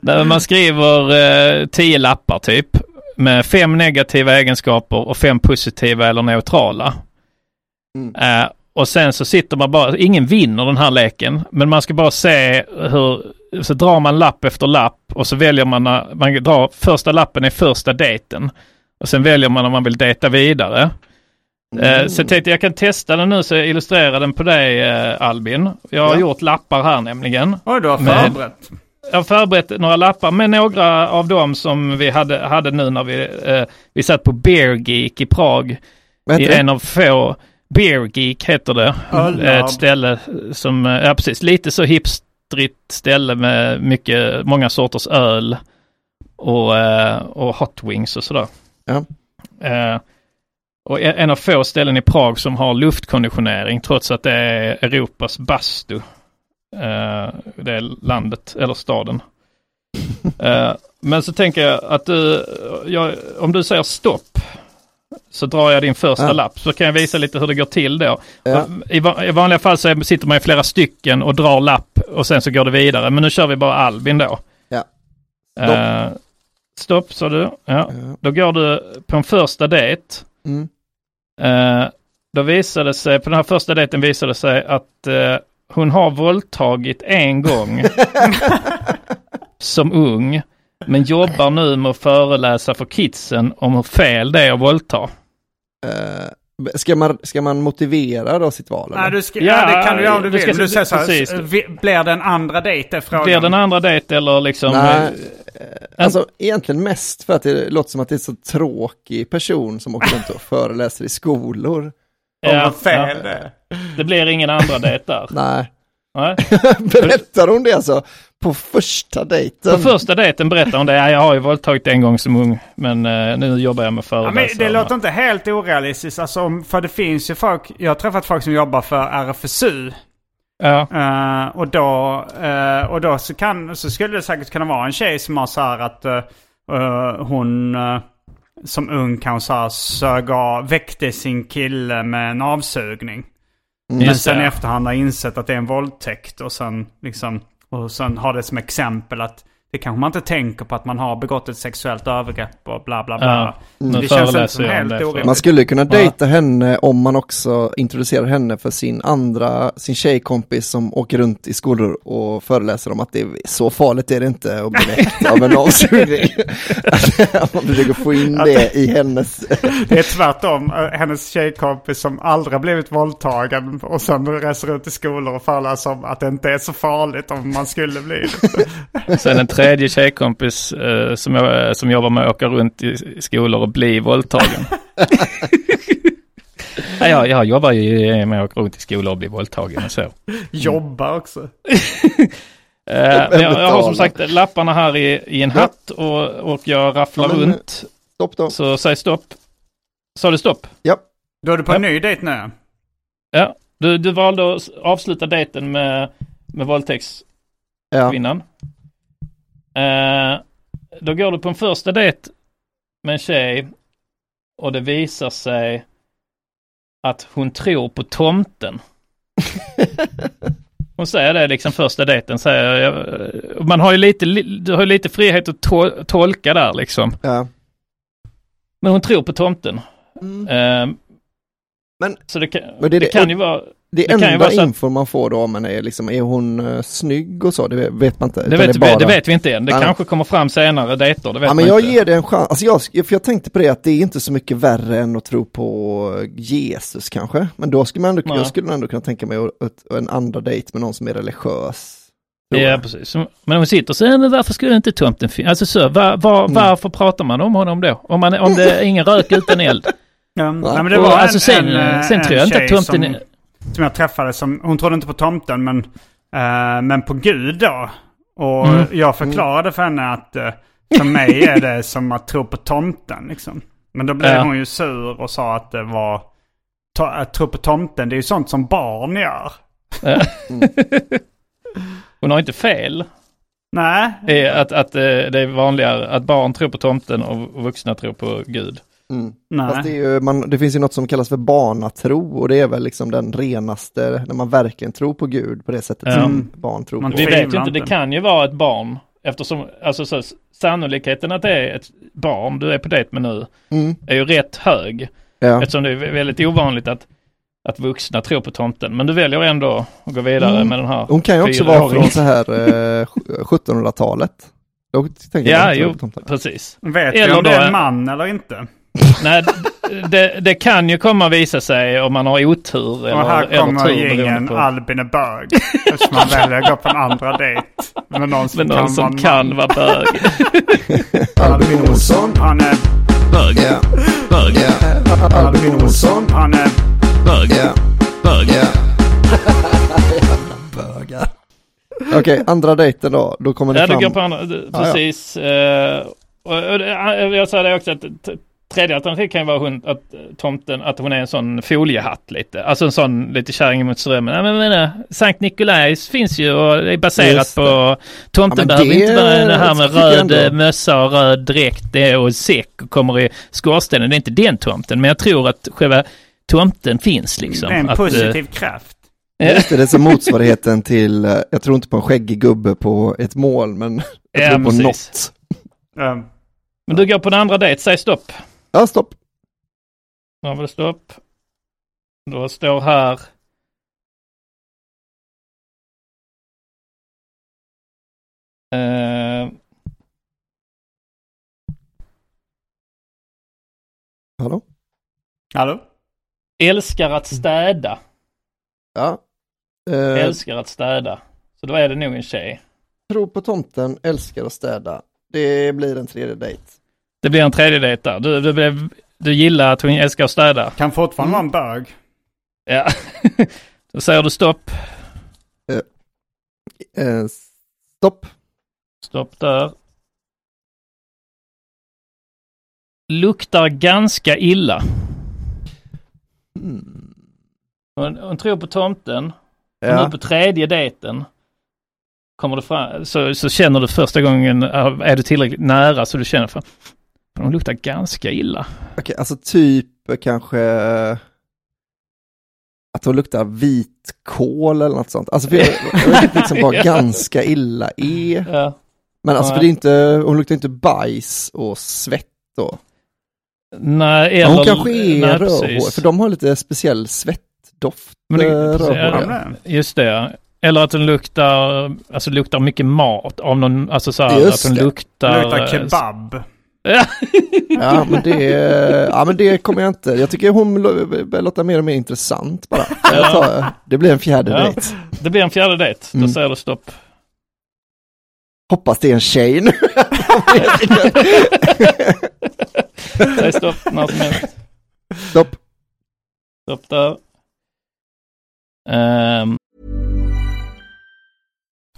Där man skriver eh, tio lappar typ. Med fem negativa egenskaper och fem positiva eller neutrala. Mm. Eh, och sen så sitter man bara, ingen vinner den här leken. Men man ska bara se hur, så drar man lapp efter lapp och så väljer man, när- man drar, första lappen är första dejten. Och sen väljer man om man vill dejta vidare. Eh, så jag tänkte jag kan testa den nu så jag illustrerar den på dig eh, Albin. Jag har Ja. gjort lappar här nämligen. Oj, du har förberett. Jag har förberett några lappar med några av dem som vi hade, hade nu när vi, eh, vi satt på Bear Geek i Prag. I en av få, Bear Geek heter det. Öllab. Ett ställe som, eh, ja precis, lite så hipstrigt ställe med mycket, många sorters öl. Och, eh, och hot wings och sådär. Ja. Eh, och en av få ställen i Prag som har luftkonditionering trots att det är Europas bastu. Eh, det är landet, eller staden. Eh, men så tänker jag att du, jag, om du säger stopp så drar jag din första Ja. lapp så kan jag visa lite hur det går till då. Ja. I, I vanliga fall så sitter man i flera stycken och drar lapp och sen så går det vidare. Men nu kör vi bara Albin då. Ja. Stopp. Eh, stopp sa du. Ja. Ja. Då går du på en första dejt. Mm. Eh, då visade det sig, på den här första dejten visade det sig att eh, hon har våldtagit en gång som ung. Men jobbar nu med att föreläsa för kidsen om hur fel det är att våldta. Eh, ska, man, ska man motivera då sitt val? Nej, du ska, Ja, ja, det kan du göra om du du vill. ska- Men du säger så här, vi- blir det en andra dejt är frågan. Blir det en andra dejt eller liksom... Nej, eh, alltså egentligen mest för att det låter som att det är så tråkig person som åker runt och föreläser i skolor. Ja, vad fel ja, det det blir ingen andra dejt där. Nej, Nej. berättar hon det alltså på första dejten? På första dejten berättar hon det. Ja, jag har ju våldtagit en gång som ung. Men eh, nu jobbar jag med Ja, men föreläsare. det låter inte helt orealistiskt. Alltså, för det finns ju folk, jag har träffat folk som jobbar för RFSU. Ja, Eh, och då, eh, och då så, kan, så skulle det säkert kunna vara en tjej som har så här att eh, hon som ung kanske så här sög av, väckte sin kille med en avsugning. Men just sen i efterhand har insett att det är en våldtäkt och sen liksom och sen har det som exempel att det kanske man inte tänker på att man har begått ett sexuellt övergrepp och bla bla bla. Ja, nu Det känns inte som helt orimligt. Man skulle kunna dejta henne om man också introducerar henne för sin andra, sin tjejkompis som åker runt i skolor och föreläser om att det är så farligt är det inte att bli väckt av en avsugning. Att man försöker få in det i hennes... Det är tvärtom. Hennes tjejkompis som aldrig blivit våldtagen och sen reser ut i skolor och föreläser om att det inte är så farligt om man skulle bli det. Sen en tredje tjejkompis eh, som, jag, som jobbar med att åka runt i, skolor och bli våldtagen. ja, jag, jag jobbar ju med att åka runt i skolor och bli våldtagen och så. Jobba också. Men jag, jag har som sagt lapparna här i, i en Ja. hatt och, och jag rafflar Ja, men- runt. Stopp då. Så säg stopp. Sa du stopp? Ja, Då är du på en Ja. ny dejt nu. Ja. Du, du valde att avsluta dejten med, med våldtäktskvinnan. ja. Eh, då går du på en första dejt med en tjej och det visar sig att hon tror på tomten. Hon säger det liksom första dejten. Säger, jag- man har ju lite, du har ju lite frihet att to- tolka där liksom. ja. Men hon tror på tomten. Mm. Eh, Men- så det kan, men det det det- kan ju vara, Det, ju enda så info man får då om henne är liksom, är hon uh, snygg och så? Det vet man inte. det vet, är vi, det vet vi inte än. Det Nej, nej. kanske kommer fram senare dejter. Det vet Ja man men jag inte. ger det en chans, alltså jag, för jag tänkte på det att det är inte så mycket värre än att tro på Jesus kanske. Men då skulle man ändå, Nej. jag skulle ändå kunna tänka mig att- en andra dejt med någon som är religiös. Ja, precis. Men hon sitter så, men varför skulle inte tomten finnas? Alltså så, var, var, Mm. varför pratar man om honom då? Om, man, om det är ingen rök utan eld. Ja, men det var alltså en, sen, en, eh, sen en tror jag inte att tomten som. Som jag träffade som, hon trodde inte på tomten men, eh, men på Gud då. Och Mm. jag förklarade för henne att eh, för mig är det som att tro på tomten liksom. Men då blev Ja. hon ju sur och sa att det var, to, att tro på tomten det är ju sånt som barn gör. Hon har inte fel. Nej, att, att eh, det är vanligare att barn tror på tomten och vuxna tror på Gud. Mm. nej. Fast det, är ju, man, det finns ju något som kallas för barnatro och det är väl liksom den renaste, när man verkligen tror på Gud på det sättet Ja. som barn tror Man på. Vi vet ju inte, det kan ju vara ett barn. Eftersom alltså, så, sannolikheten att det är ett barn du är på dejt med nu Mm. är ju rätt hög. Ja. Eftersom det är väldigt ovanligt att, att vuxna tror på tomten. Men du väljer ändå att gå vidare Mm. med den här. Hon kan ju också vara från så här eh, 1700-talet. Då tänker jag Ja, jo, precis. Vet Eller vi om det är- en man eller inte? Nej, det, det kan ju komma visa sig om man har otur eller, och här eller kommer beroende på Albin är bög. Eftersom man väljer att gå på en andra dejt. Med någon som med någon kan som vara kan man. vara bög. Albin Olsson. Han är Bög, Ja. bög, Ja. Albin Olsson. Han är... bög, Ja. bög. Ja. Bögar. Okej, andra dejten då. Då kommer det Ja, du fram. går på andra, precis. Eh, och, och, det- jag sa det också att tredje alternativ kan ju vara hon, att eh, tomten, att hon är en sån foliehatt lite. Alltså en sån lite kärring mot strömmen. Ja, men, men, Sankt Nikolajs finns ju och det är baserat Just på tomten Ja, men behöver det inte vara det här med röd eh, mössa och röd dräkt och säck och kommer i skorstenen. Det är inte den tomten, men jag tror att själva tomten finns liksom. Det är en att, eh, positiv kraft. Just det, det är som motsvarigheten till, jag tror inte på en skäggig gubbe på ett mål, men jag Ja, tror på precis. något. Um, Men du går på en andra dejt, säg stopp. Ja, stopp. Nu har vi stopp. Då står här. Eh, Hallå? hallå? älskar att städa. Ja. Eh, Älskar att städa. Så då är det nog en tjej. tro på tomten, älskar att städa. Det blir en tredje dejt. Det blir en tredje dejt där. Du, du, blev, du gillar att hon älskar att städa. Kan fortfarande vara en bög. Ja. då säger du stopp. Eh, stopp. Stopp där. Luktar ganska illa. Mm. Hon, hon tror på tomten. Och nu Ja. på tredje dejten kommer du fram, så, så känner du första gången, är du tillräckligt nära så du känner för de luktar ganska illa. Okej, alltså typ kanske eh, att hon luktar vitkål eller något sånt. Alltså för jag, jag vet liksom Ja. ganska illa är. Ja. Men alltså för Nej. det är inte, hon luktar inte bajs och svett då. Nej, Men eller... hon kanske är nej, rödhårig, för de har lite speciell svettdoft. Men det- eh, precis. Ja, Just det. Eller att den luktar, alltså luktar mycket mat av någon, alltså så här, Just att den luktar... Det luktar eh, kebab. Ja. Men det, ja men det kommer jag inte, jag tycker hon börjar låta mer och mer intressant bara. Tar, det blir en fjärde Ja. dejt. Det blir en fjärde dejt, då Mm. säger du stopp. Hoppas det är en tjej nu. Säg stopp när som helst. Stopp. Stopp där. Ehm,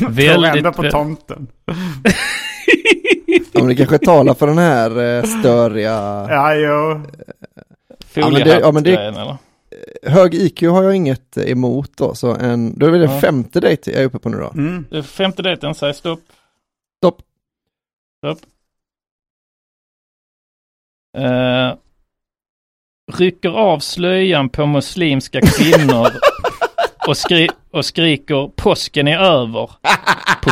väldigt... ändå på tomten. Ja, men det kanske talar för den här eh, störiga... Ja, jo. Ja, men det- ja, men det- eller? Hög IQ har jag inget emot då, så en, då är det den Ja. femte dejt jag är uppe på nu då. Mm. Det är Femte dejten, säg stopp. Stopp. Stopp. Eh, rycker av slöjan på muslimska kvinnor och, skri och skriker påsken är över på,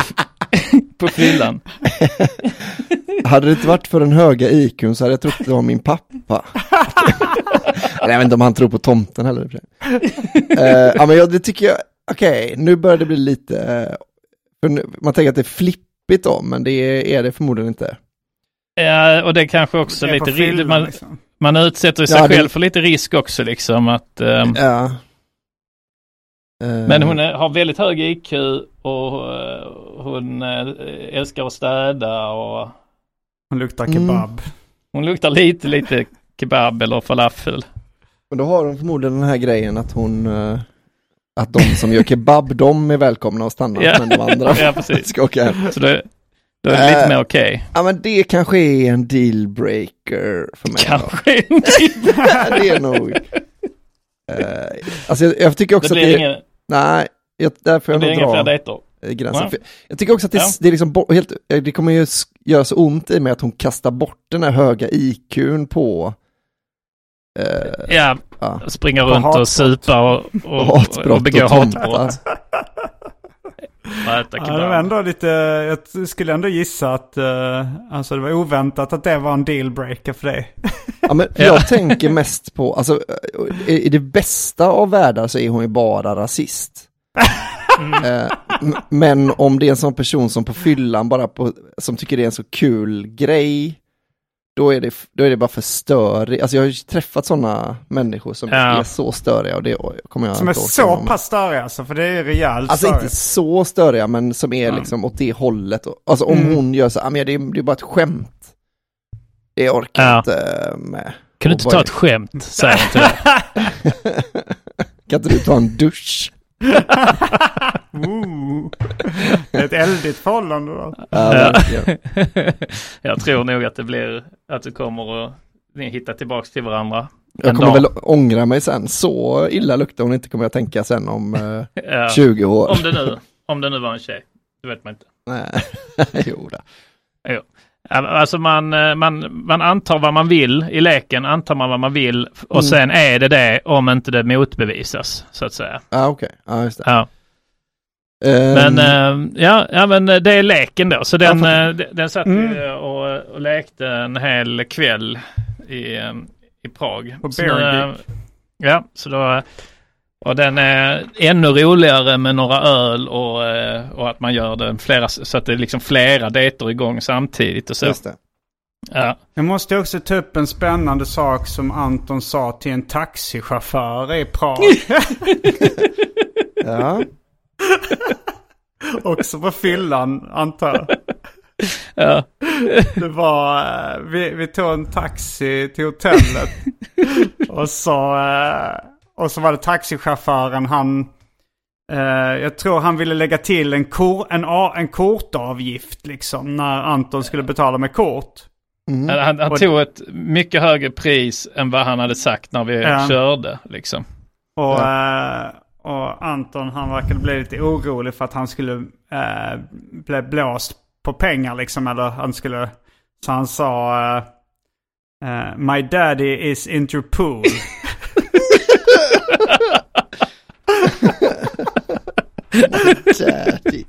på fyllan. Hade det inte varit för den höga IQn så hade jag trott det var min pappa. Jag vet inte om han tror på tomten heller. Eh, ja men jag, det tycker jag, okej, nu börjar det bli lite, för nu, man tänker att det är flippigt då, men det är, är det förmodligen inte. Ja, och det är kanske också Det är lite... fyllan, Man, liksom. man utsätter sig Ja, det- själv för lite risk också liksom att... ehm, Ja. Eh, Men hon är, har väldigt hög IQ och eh, hon eh, älskar att städa och Hon luktar Mm. kebab. hon luktar lite, lite kebab eller falafel. Men då har hon förmodligen den här grejen att hon, att de som gör kebab, de är välkomna att stanna, Ja. men de andra Ja, precis. ska åka hem. Så då, då är det lite Äh, mer okej. Ja men det kanske är en dealbreaker för mig. Kanske inte. det är nog. Eh, alltså jag, jag tycker Det också blir att det, ingen, nej, jag, där får det jag nog inga fler dra dejter. eh, gränsen. Nej. Jag tycker också att det, Ja. det är liksom helt, eh, det kommer ju göra så ont i mig att hon kastar bort den här höga IQn på eh, Ja, ja, springa runt och supa och, och, och begå hatbrott. Ja, det var ändå lite, jag skulle ändå gissa att, eh, alltså det var oväntat att det var en dealbreaker för dig. Ja, men Ja. jag tänker mest på, alltså i i det bästa av världar så är hon ju bara rasist. Eh, m- men om det är en sån person som på fyllan bara på, som tycker det är en så kul grej, då är det, då är det bara för störigt. Alltså jag har ju träffat sådana människor som Ja. är så störiga och det kommer jag Som är så pass störiga alltså, för det är rejält Alltså störigt. inte så störiga, men som är Ja. liksom åt det hållet. Alltså om Mm. hon gör så, men det, är, det är bara ett skämt. Det orkar Ja. jag inte med. Kan du inte ta ett skämt? Säger inte det. Kan inte du ta en dusch? Ooh. Det är ett eldigt förhållande då. Ja. Jag tror nog att det blir att du kommer att ni hittar tillbaks till varandra. Jag kommer dag. väl ångra mig sen. Så illa luktar hon inte kommer jag tänka sen om eh, Ja. 20 år. Om det nu, om det nu var en tjej. Det vet man inte. Nej, jo då. Jo. Alltså man, eh, man, man antar vad man vill i leken, antar man vad man vill och Mm. sen är det det om inte det motbevisas så att säga. Ja, okej. Ja, just det. Ja. Ehm, Men, eh, ja, ja, men det är leken då. Så den, Ja, eh, den satt Mm. och, och lekte en hel kväll i, i Prag. På Så Bear nu, eh, Geek. Ja, så då, och den är ännu roligare med några öl och, eh, och att man gör det flera, så att det är liksom flera dejter igång samtidigt och så. Just det. Ja. Jag måste också ta upp en spännande sak som Anton sa till en taxichaufför i Prag. Ja. också på fyllan antar jag. Ja. Det var, eh, vi, vi tog en taxi till hotellet. och, så, eh, och så var det taxichauffören, han, eh, jag tror han ville lägga till en, kor, en, a- en kortavgift liksom när Anton skulle betala med kort. Mm. Han, han tog ett mycket högre pris än vad han hade sagt när vi Ja. körde. Liksom. Och, eh, och Anton han verkade bli lite orolig för att han skulle eh, bli blåst på pengar liksom. Eller han skulle... Så han sa... eh, eh, My daddy is Interpol. Daddy.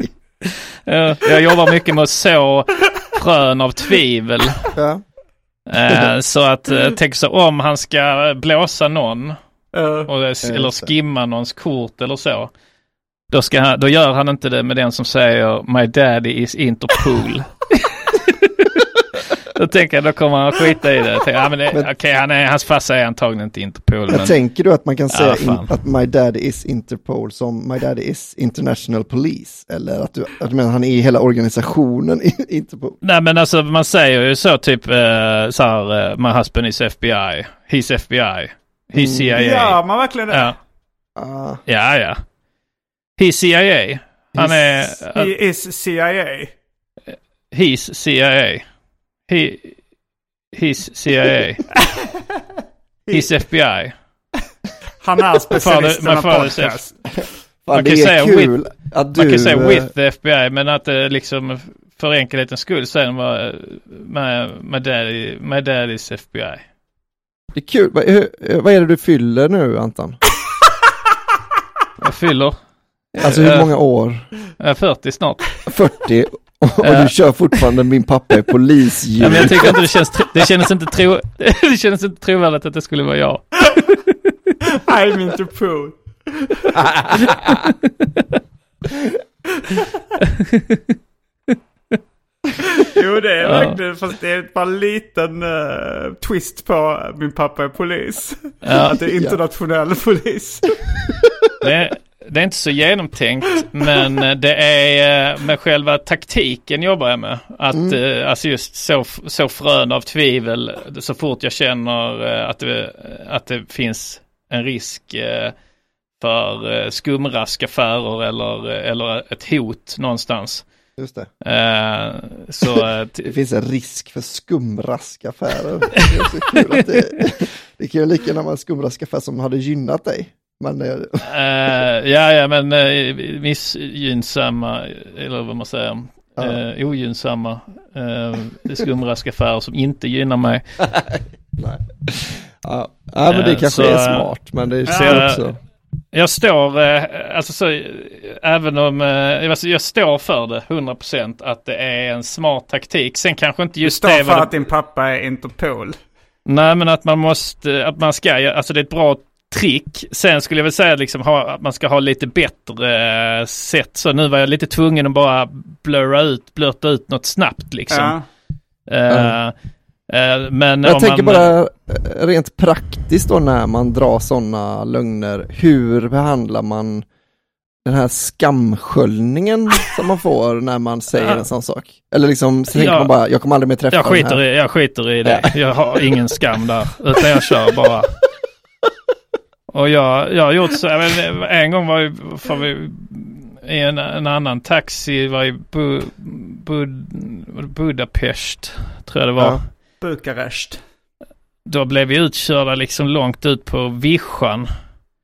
Ja, jag jobbar mycket med att så frön av tvivel. Ja. Eh, så att eh, tänk så om han ska blåsa någon och, eller skimma någons kort eller så. Då, ska han, då gör han inte det med den som säger My daddy is Interpol. då tänker jag då kommer han skita i det. Tänker, Ja, men det Men- Okej, han är, hans farsa är antagligen inte Interpol. Men, tänker du att man kan säga in, fan. att My Daddy is Interpol som My Daddy is International Police? Eller att du, att du menar han är i hela organisationen Interpol? Nej men alltså man säger ju så typ eh, så här, eh, My husband is FBI. He's FBI. He's CIA. ja, man verkligen det. Ja, Ah, ja. ja. He's CIA. Han är... He's- eh, He is CIA. he's CIA. He, his CIA. His FBI. Han är Man det- podcast. Fan, Man det kan är säga kul att du... Man kan säga eh, with the FBI men att det liksom för enkelhetens skull sen var med, med, daddy, med daddy's FBI. Det är kul. Vad, hur, vad är det du fyller nu Anton? Jag fyller Alltså hur Eh, många år? jag är 40 snart. 40 och, och Eh. du kör fortfarande min pappa är polisdjur. Ja, men jag tycker inte det känns, det kändes inte, tro, det kändes inte trovärdigt att det skulle vara jag. I'm into pool. Jo det är Ja. verkligen, fast det är bara en liten eh, twist på min pappa är polis. Ja. Att det är internationell polis. Det är, det är inte så genomtänkt men det är eh, med själva taktiken jobbar jag med. Att eh, alltså just så, så frön av tvivel så fort jag känner eh, att det, att det finns en risk eh, för eh, skumraskaffärer eller, eller ett hot någonstans. Just det. Eh, Så eh, Det finns en risk för skumraskaffärer. Det är så kul att det, det kan ju lika gärna vara en skumraskaffär som hade gynnat dig. Men eh, Eh, ja, ja, men uh, missgynnsamma, eller vad man säger, Ja. uh, ogynnsamma uh, skumraskaffärer som inte gynnar mig. nej. Ja, ja, men det Eh, kanske så, är eh, smart, men det så, ser eh, också. Jag står, eh, alltså så, eh, även om, uh, alltså, jag står för det 100% att det är en smart taktik. Sen kanske inte Du just står det för var att det, din pappa är Interpol. Nej, men att man måste, att man ska, alltså det är ett bra trick. Sen skulle jag väl säga liksom ha, att man ska ha lite bättre eh, sätt. Så nu var jag lite tvungen att bara blurra ut, blurta ut något snabbt liksom. Ja. Eh, eh, men Jag tänker man, bara rent praktiskt då när man drar sådana lögner, hur behandlar man den här skamsköljningen som man får när man säger Ja. en sån sak? Eller liksom, så tänker Ja. man bara, jag kommer aldrig mer träffa Jag den skiter, här. i, jag skiter i det. Jag har ingen skam där. Utan jag kör bara. Och jag, jag har gjort så. Jag vet, en gång var vi, var vi i en, en annan taxi. Var i Bu, Bud, Budapest. Tror jag det var. Ja. Bukarest. Då blev vi utkörda liksom långt ut på vischan.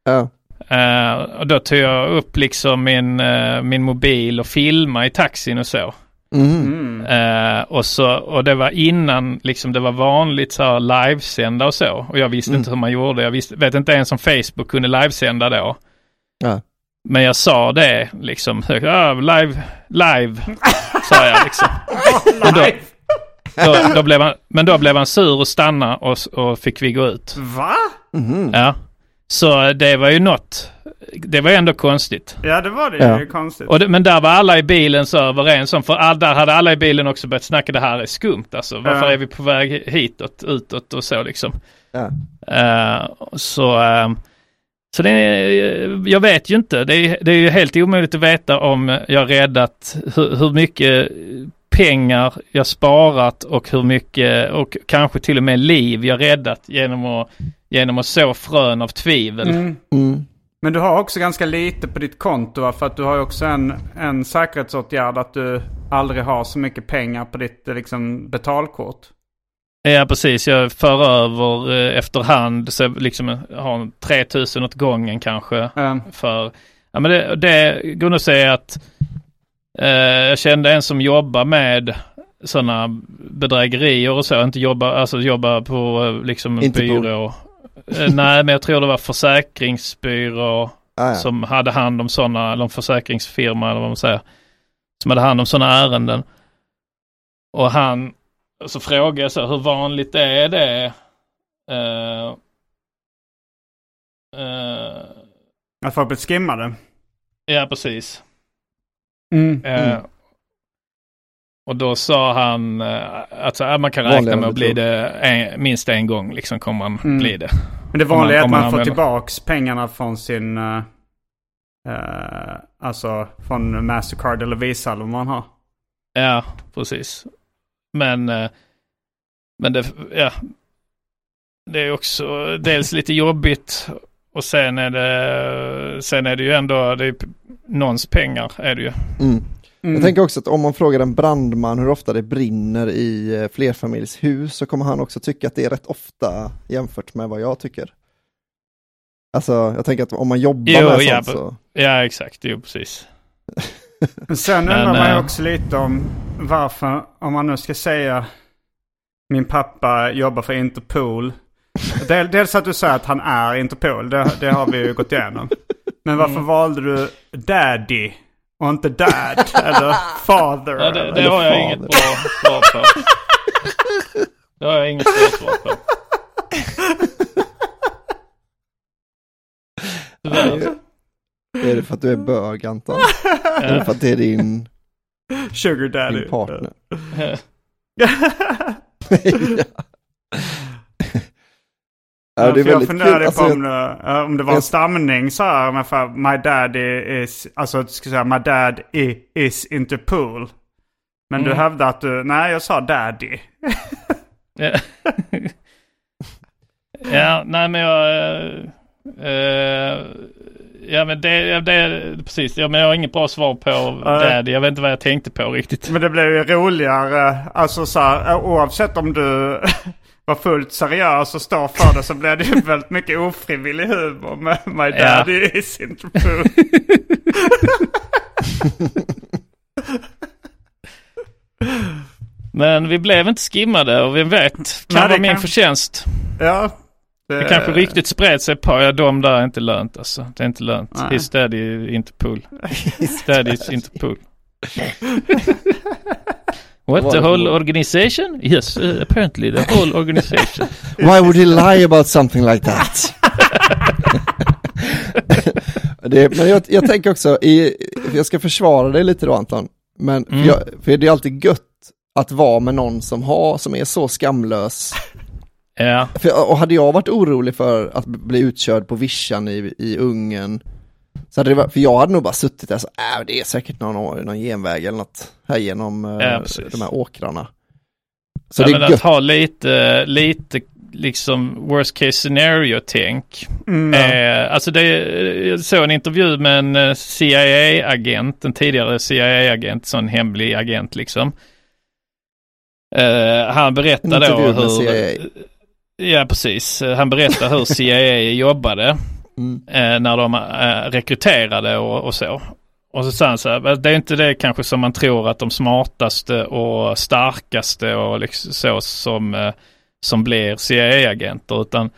Ja. Eh, och då tog jag upp liksom min, eh, min mobil och filma i taxin och så. Mm. Eh, och, så, och det var innan liksom det var vanligt så här livesända och så. Och jag visste Mm. inte hur man gjorde. Jag visste, vet inte ens om Facebook kunde livesända då. Ja. Men jag sa det liksom. Ah, live, live, sa jag liksom. Men då, då, då blev han, men då blev han sur och stanna och, och fick vi gå ut. Va? Mhm. Ja. Så det var ju något. Det var ändå konstigt. Ja det var det Ja. ju konstigt. Och det, men där var alla i bilen så överens om, för all, där hade alla i bilen också börjat snacka det här är skumt alltså. Varför Ja. är vi på väg hitåt, utåt och så liksom. Ja. Eh, så eh, så det är, jag vet ju inte. Det är, det är ju helt omöjligt att veta om jag räddat hur, hur mycket pengar jag sparat och hur mycket och kanske till och med liv jag räddat genom att, genom att så frön av tvivel. Mm. Mm. Men du har också ganska lite på ditt konto va? För att du har ju också en, en säkerhetsåtgärd att du aldrig har så mycket pengar på ditt eh, liksom, betalkort. Ja precis, jag för över eh, efterhand så jag liksom har 3000 åt gången kanske. Um, För, ja men det, det sig i att eh, jag kände en som jobbar med sådana bedrägerier och så, inte jobba, alltså jobba på eh, liksom Interpol. byrå. Eh, nej men jag tror det var försäkringsbyrå Ah, ja. som hade hand om sådana, eller en försäkringsfirma eller vad man säger. Som hade hand om sådana ärenden. Och han, så frågade jag så, hur vanligt är det? Uh, uh, att folk blir skimmade. ja, precis. Mm. Eh, och då sa han uh, att uh, man kan räkna med än att bli tror. det en, minst en gång liksom kommer man Mm. bli det. Men det vanliga är att man, man får använder- tillbaks pengarna från sin... eh, eh, alltså från Mastercard eller Visa eller vad man har. Ja, precis. Men, eh, men det, ja. Det är också dels lite jobbigt och sen är det, sen är det ju ändå, det någons pengar är det ju. Mm. Jag tänker också att om man frågar en brandman hur ofta det brinner i eh, flerfamiljshus så kommer han också tycka att det är rätt ofta jämfört med vad jag tycker. Alltså, jag tänker att om man jobbar Jo, med ja, sånt så... Ja, exakt. Jo, precis. Men sen Men, undrar man ju eh, också lite om varför, om man nu ska säga min pappa jobbar för Interpol. Del, dels att du säger att han är Interpol, det, det har vi ju gått igenom. Men varför Mm. valde du Daddy och inte Dad eller Father? Ja, det, det eller har jag father? inget bra svar på. Det har jag inget bra svar på. Tyvärr. Är det för att du är bög Anton? Eller för att det är din, Sugar Daddy. din partner? Eh, ja, det är jag funderade kul. Alltså, på jag- om det, eh, om det var en jag- stamning så här. Men för my daddy is, alltså du ska säga my dad i, is Interpol. Men du Mm. hävdar att du, nej jag sa daddy. Ja. ja, nej men jag... eh, ja men det, det precis. Ja, men jag har inget bra svar på det. Jag vet inte vad jag tänkte på riktigt. Men det blev ju roligare, alltså så här, oavsett om du var fullt seriös och står för det så blev det ju väldigt mycket ofrivillig humor med My Ja. Daddy is Interpol. Men vi blev inte skimmade och vem vet, kan Nej, det vara min kan- förtjänst. ja. Det kanske riktigt spred sig på, ja de där är inte lönt alltså. Det är inte lönt. Nej. His daddy inte pull. His daddy inte pull. What, the whole organization? Yes, uh, apparently the whole organization. Why would he lie about something like that? det, men jag, jag tänker också, i, jag ska försvara dig lite då Anton, men Mm. jag, för det är alltid gött att vara med någon som har, som är så skamlös. Ja, För, och hade jag varit orolig för att bli utkörd på vischan i, i Ungern, så hade det varit, för jag hade nog bara suttit där så, äh, det är säkert någon, någon genväg eller något här genom eh, Ja, de här åkrarna. Så ja det men är att gött. ha lite, lite liksom worst case scenario-tänk. Mm, Eh, alltså det, jag såg en intervju med en eh, CIA-agent, en tidigare CIA-agent, sån hemlig agent liksom. Eh, han berättade då intervju med hur... CIA. Ja, precis. Han berättade hur CIA jobbade Mm. eh, när de eh, rekryterade och, och så. Och så han så här, det är inte det kanske som man tror att de smartaste och starkaste och liksom så som, eh, som blir CIA-agenter utan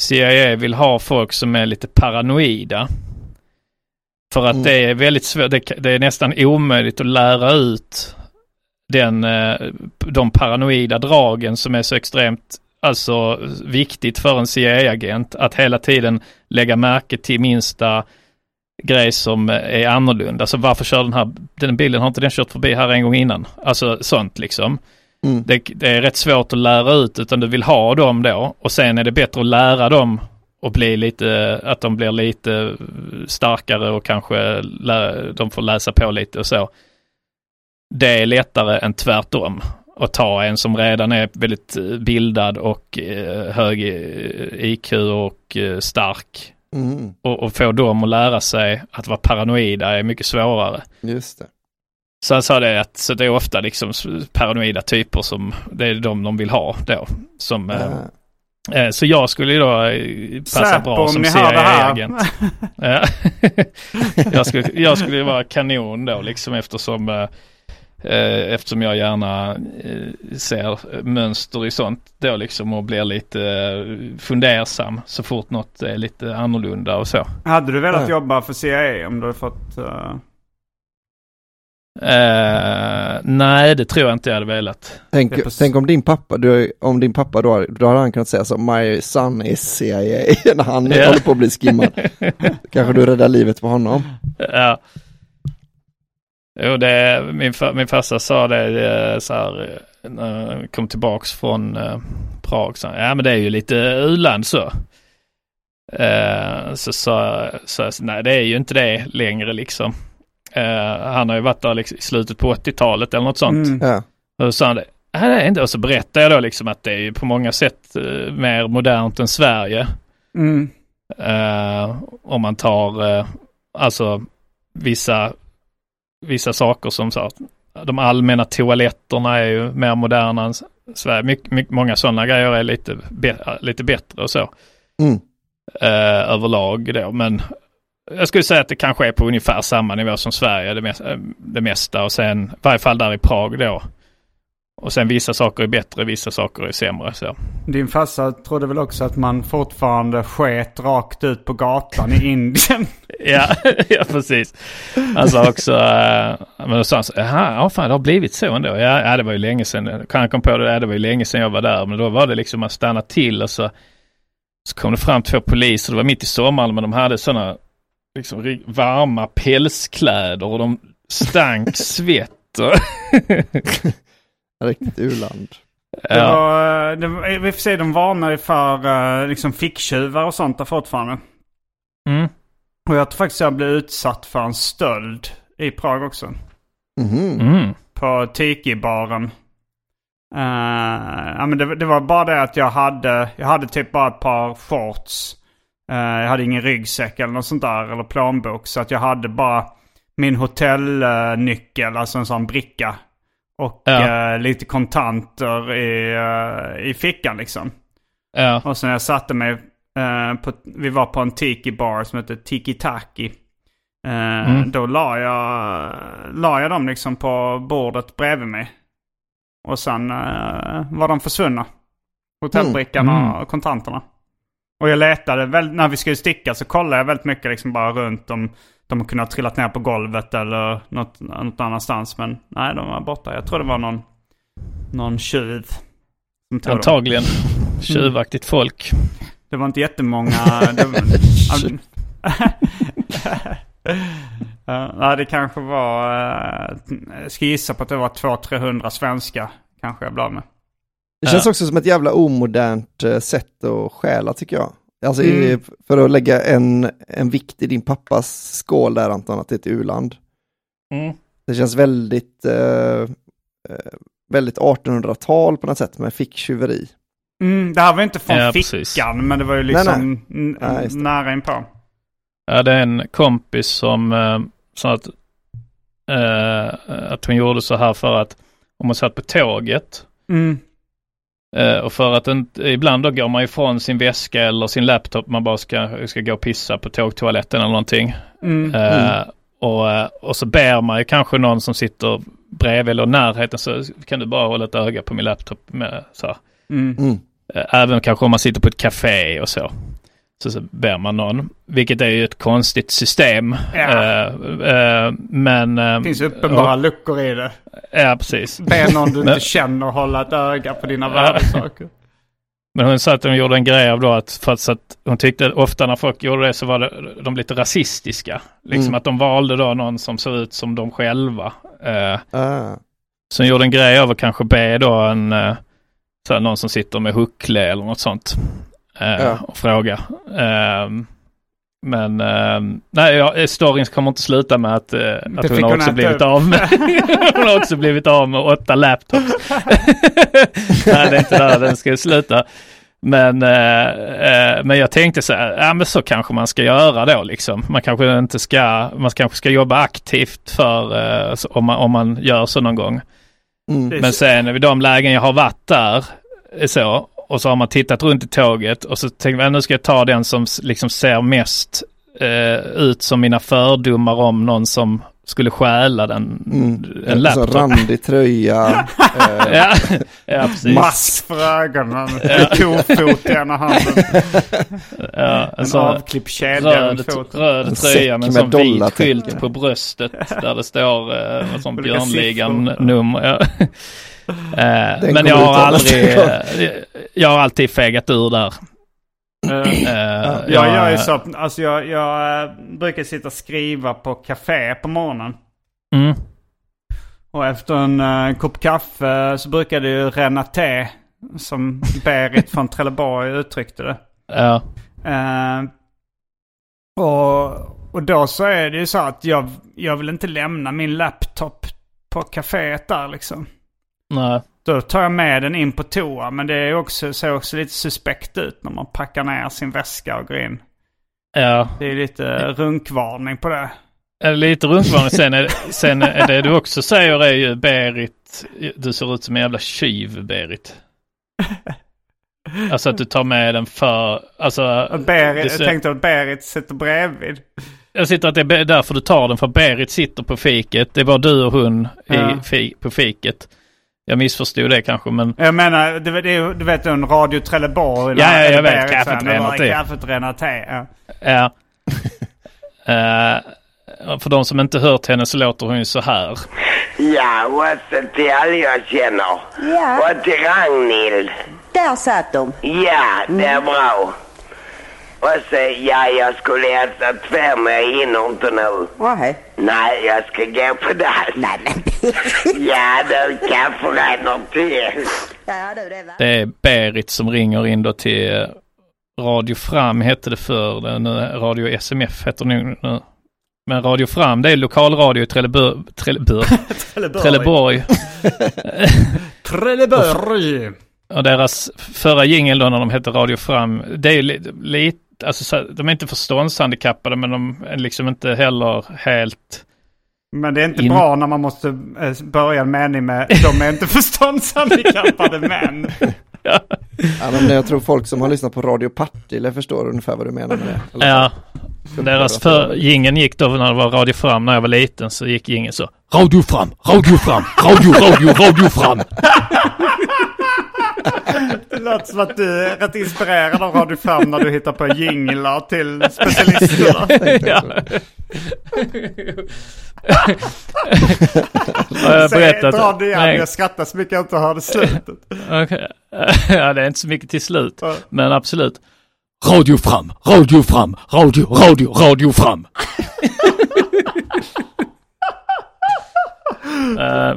CIA vill ha folk som är lite paranoida. För att Mm. det är väldigt svårt, det, det är nästan omöjligt att lära ut den, eh, de paranoida dragen som är så extremt alltså viktigt för en CIA-agent att hela tiden lägga märke till minsta grej som är annorlunda. Alltså varför kör den här, den bilen har inte den kört förbi här en gång innan? Alltså sånt liksom. Mm. Det, det är rätt svårt att lära ut utan du vill ha dem då och sen är det bättre att lära dem och bli lite, att de blir lite starkare och kanske lä, de får läsa på lite och så. Det är lättare än tvärtom. Att ta en som redan är väldigt eh, bildad och eh, hög IQ och eh, stark Mm. och, och få dem att lära sig att vara paranoida är mycket svårare. Just det. Så han sa det att så det är ofta liksom paranoida typer som det är de de vill ha då. Som, Ah. eh, så jag skulle ju då passa Säpo, bra om som. CIA-agent. Ja. jag, skulle, jag skulle ju vara kanon då liksom eftersom Eftersom jag gärna eh, ser mönster i sånt då liksom och blir lite eh, fundersam så fort något är lite annorlunda och så. Hade du velat Ja. jobba för CIA om du hade fått... eh, Eh, nej, det tror jag inte jag hade velat. Tänk, tänk om din pappa, du, om din pappa då, då hade han kunnat säga så, my son is CIA, när han Ja. håller på att bli skimmad. Kanske du räddar livet på honom. Ja. Jo, det, min, min farsa sa det så här när jag kom tillbaks från eh, Prag. Så, ja, men det är ju lite u-land så. Eh, så sa så, jag, nej, det är ju inte det längre liksom. Eh, han har ju varit där liksom, i slutet på 80-talet eller något sånt. Mm. Ja. Och då sa han det. "Nej, det är inte. Och så berättade jag då liksom att det är ju på många sätt eh, mer modernt än Sverige. Mm. Eh, om man tar eh, alltså vissa vissa saker som så, de allmänna toaletterna är ju mer moderna än Sverige. Mycket, mycket, många sådana grejer är lite, be, lite bättre och så. Mm. Eh, överlag då, men jag skulle säga att det kanske är på ungefär samma nivå som Sverige, det, mesta, det mesta och sen i varje fall där i Prag då. Och sen vissa saker är bättre, vissa saker är sämre. Så. Din farsa trodde väl också att man fortfarande sket rakt ut på gatan i Indien? ja, ja, precis. Han sa också, äh, men då sa han så, jaha, ja fan det har blivit så ändå. Ja, ja det var ju länge sedan, kan jag kom på det, ja, det var ju länge sedan jag var där. Men då var det liksom att stanna till och så, så kom det fram två poliser, det var mitt i sommaren, men de hade sådana liksom varma pälskläder och de stank svett. Riktigt u-land. Det var, det var, vi får se, de varnar ju för uh, liksom ficktjuvar och sånt där fortfarande. Mm. Och jag tror faktiskt jag blev utsatt för en stöld i Prag också. Mhm. Mm. På Tiki-baren. Uh, ja, men det, det var bara det att jag hade, jag hade typ bara ett par shorts. Uh, jag hade ingen ryggsäck eller något sånt där, eller plånbok. Så att jag hade bara min hotellnyckel, alltså en sån bricka. Och Ja. eh, lite kontanter i, eh, i fickan liksom. Ja. Och sen jag satte mig, eh, på, vi var på en tiki bar som heter Tiki Taki. Mm. Då la jag, la jag dem liksom på bordet bredvid mig. Och sen var de försvunna. Hotellbrickan Mm. och kontanterna. Och jag letade, väl, när vi skulle sticka så kollade jag väldigt mycket liksom bara runt om de kunde ha trillat ner på golvet eller något, något annanstans. Men nej, de var borta. Jag tror det var någon, någon tjuv. Dem. Antagligen tjuvaktigt folk. Det var inte jättemånga. det, Ja, nej, det kanske var... eh, Jag ska gissa på att det var 200-300 svenska. Kanske jag blev med. Det känns också som ett jävla omodernt eh, sätt att stjäla tycker jag. Alltså Mm. för att lägga en, en vikt i din pappas skål där Anton, att det är ett u-land. Mm. Det känns väldigt, eh, eh, väldigt 1800-tal på något sätt med ficktjuveri. Mm, det här var inte från Ja, fickan, precis. men det var ju liksom Nej, Nej, det. nära inpå. Jag hade en kompis som eh, sa att, eh, att hon gjorde så här för att om man satt på tåget Mm. Eh, och för att inte, ibland då går man ifrån sin väska eller sin laptop, man bara ska, ska gå och pissa på tågtoaletten eller någonting. Mm. Eh, och, eh, och så ber man ju kanske någon som sitter bredvid eller närheten så kan du bara hålla ett öga på min laptop med så. Mm. Mm. Även kanske om man sitter på ett café och så. Så, så ber man någon. Vilket är ju ett konstigt system. Ja. Eh, eh, men... eh, Det finns uppenbara luckor i det. Ja, precis. Be någon du inte känner hålla ett öga på dina värdesaker. Men hon sa att hon gjorde en grej av då att, för att, så att hon tyckte att ofta när folk gjorde det så var det, de lite rasistiska. Liksom Mm. att de valde då någon som såg ut som de själva. Eh, Ah. så hon gjorde en grej av att kanske be då en, så här, någon som sitter med huckle eller något sånt. Eh, Ja. Och fråga. Ehm, men eh, nej, ja, storyn kommer inte sluta med att, eh, att hon har också blivit upp. av med Hon har också blivit av med åtta laptops. nej, det är inte där den ska sluta. Men, eh, eh, men jag tänkte så här, ja men så kanske man ska göra då liksom. Man kanske inte ska, man kanske ska jobba aktivt för, eh, om, man, om man gör så någon gång. Mm. Men sen vid de lägen jag har varit där, eh, så, och så har man tittat runt i tåget och så tänkte jag nu ska jag ta den som liksom ser mest eh, ut som mina fördomar om någon som skulle stjäla den, Mm. en En sån laptop. randig tröja. eh, Ja, ja, precis. Mask för ögonen. En kofot i ena handen. Ja, En alltså, avklippt kedja röd, röd En tröja med en sån vit skylt på bröstet där det står eh, en Olika Björnligan-nummer. Ja. Eh, Den Men jag har aldrig, eh, jag har alltid fegat ur där. Eh, Eh, Jag gör ju så alltså jag, jag brukar sitta och skriva på café på morgonen. Mm, Och efter en eh, kopp kaffe så brukar det ju ränna te. Som Berit från Trelleborg uttryckte det. ja, och, och då så är det ju så att jag, jag vill inte lämna min laptop på kaféet där liksom. Nej, Då tar jag med den in på toa. Men det är också, ser också lite suspekt ut när man packar ner sin väska och går in. ja, Det är lite runkvarning på det. lite runkvarning. Sen, är, sen är det du också säger är ju Berit, du ser ut som en jävla tjuv Berit. Alltså att du tar med den för, alltså. Berit, du jag tänkte att Berit sitter bredvid. Jag sitter att det är därför du tar den för Berit sitter på fiket. Det bara du och hon Ja. i, på fiket. Jag missförstod det kanske men Jag menar, du, det är, du vet en Radio Trelleborg. Ja, när- ja, jag eller vet. Kaffet så här, det var Renat te. Kaffet Renat te. Ja. ja. Eh, för de som inte hört henne så låter hon ju så här. Ja, och till alla jag känner. Ja, Och till Ragnhild. där satt de. Ja, det är bra. Och så, ja, jag skulle äta tvär men jag hinner inte nu. Nej. Nej, jag ska gå på dass. Nej, men... Ja, du, kaffe rinner till. ja, du, det. Det är Berit som ringer in då till Radio Fram hette det förr. Nu Radio SMF heter det nu. nu. Men Radio Fram det är lokalradio i Trelleborg. Trelleborg. Trelleborg. Trelleborg. Och deras förra jingel då när de hette Radio Fram, det är ju alltså så, de är inte förståndshandikappade men de är liksom inte heller helt, Men det är inte In- bra när man måste eh, börja en mening med de är inte förståndshandikappade män. Ja, men jag tror folk som har lyssnat på Radio Partille förstår ungefär vad du menar med det. Eller- ja, deras för, jingeln gick då när det var Radio Fram när jag var liten så gick jingeln så, Radio Fram, Radio Fram, Radio, Radio, Radio Fram. Det låter som att du är rätt inspirerad av Radio Fram när du hittar på jinglar till specialisterna. ja. Jag berättat? dra det igen, jag skrattar så mycket jag inte hörde slutet. Okej. ja, det är inte så mycket till slut. Men absolut. Radio fram, radio fram, radio, radio, radio fram. Eh,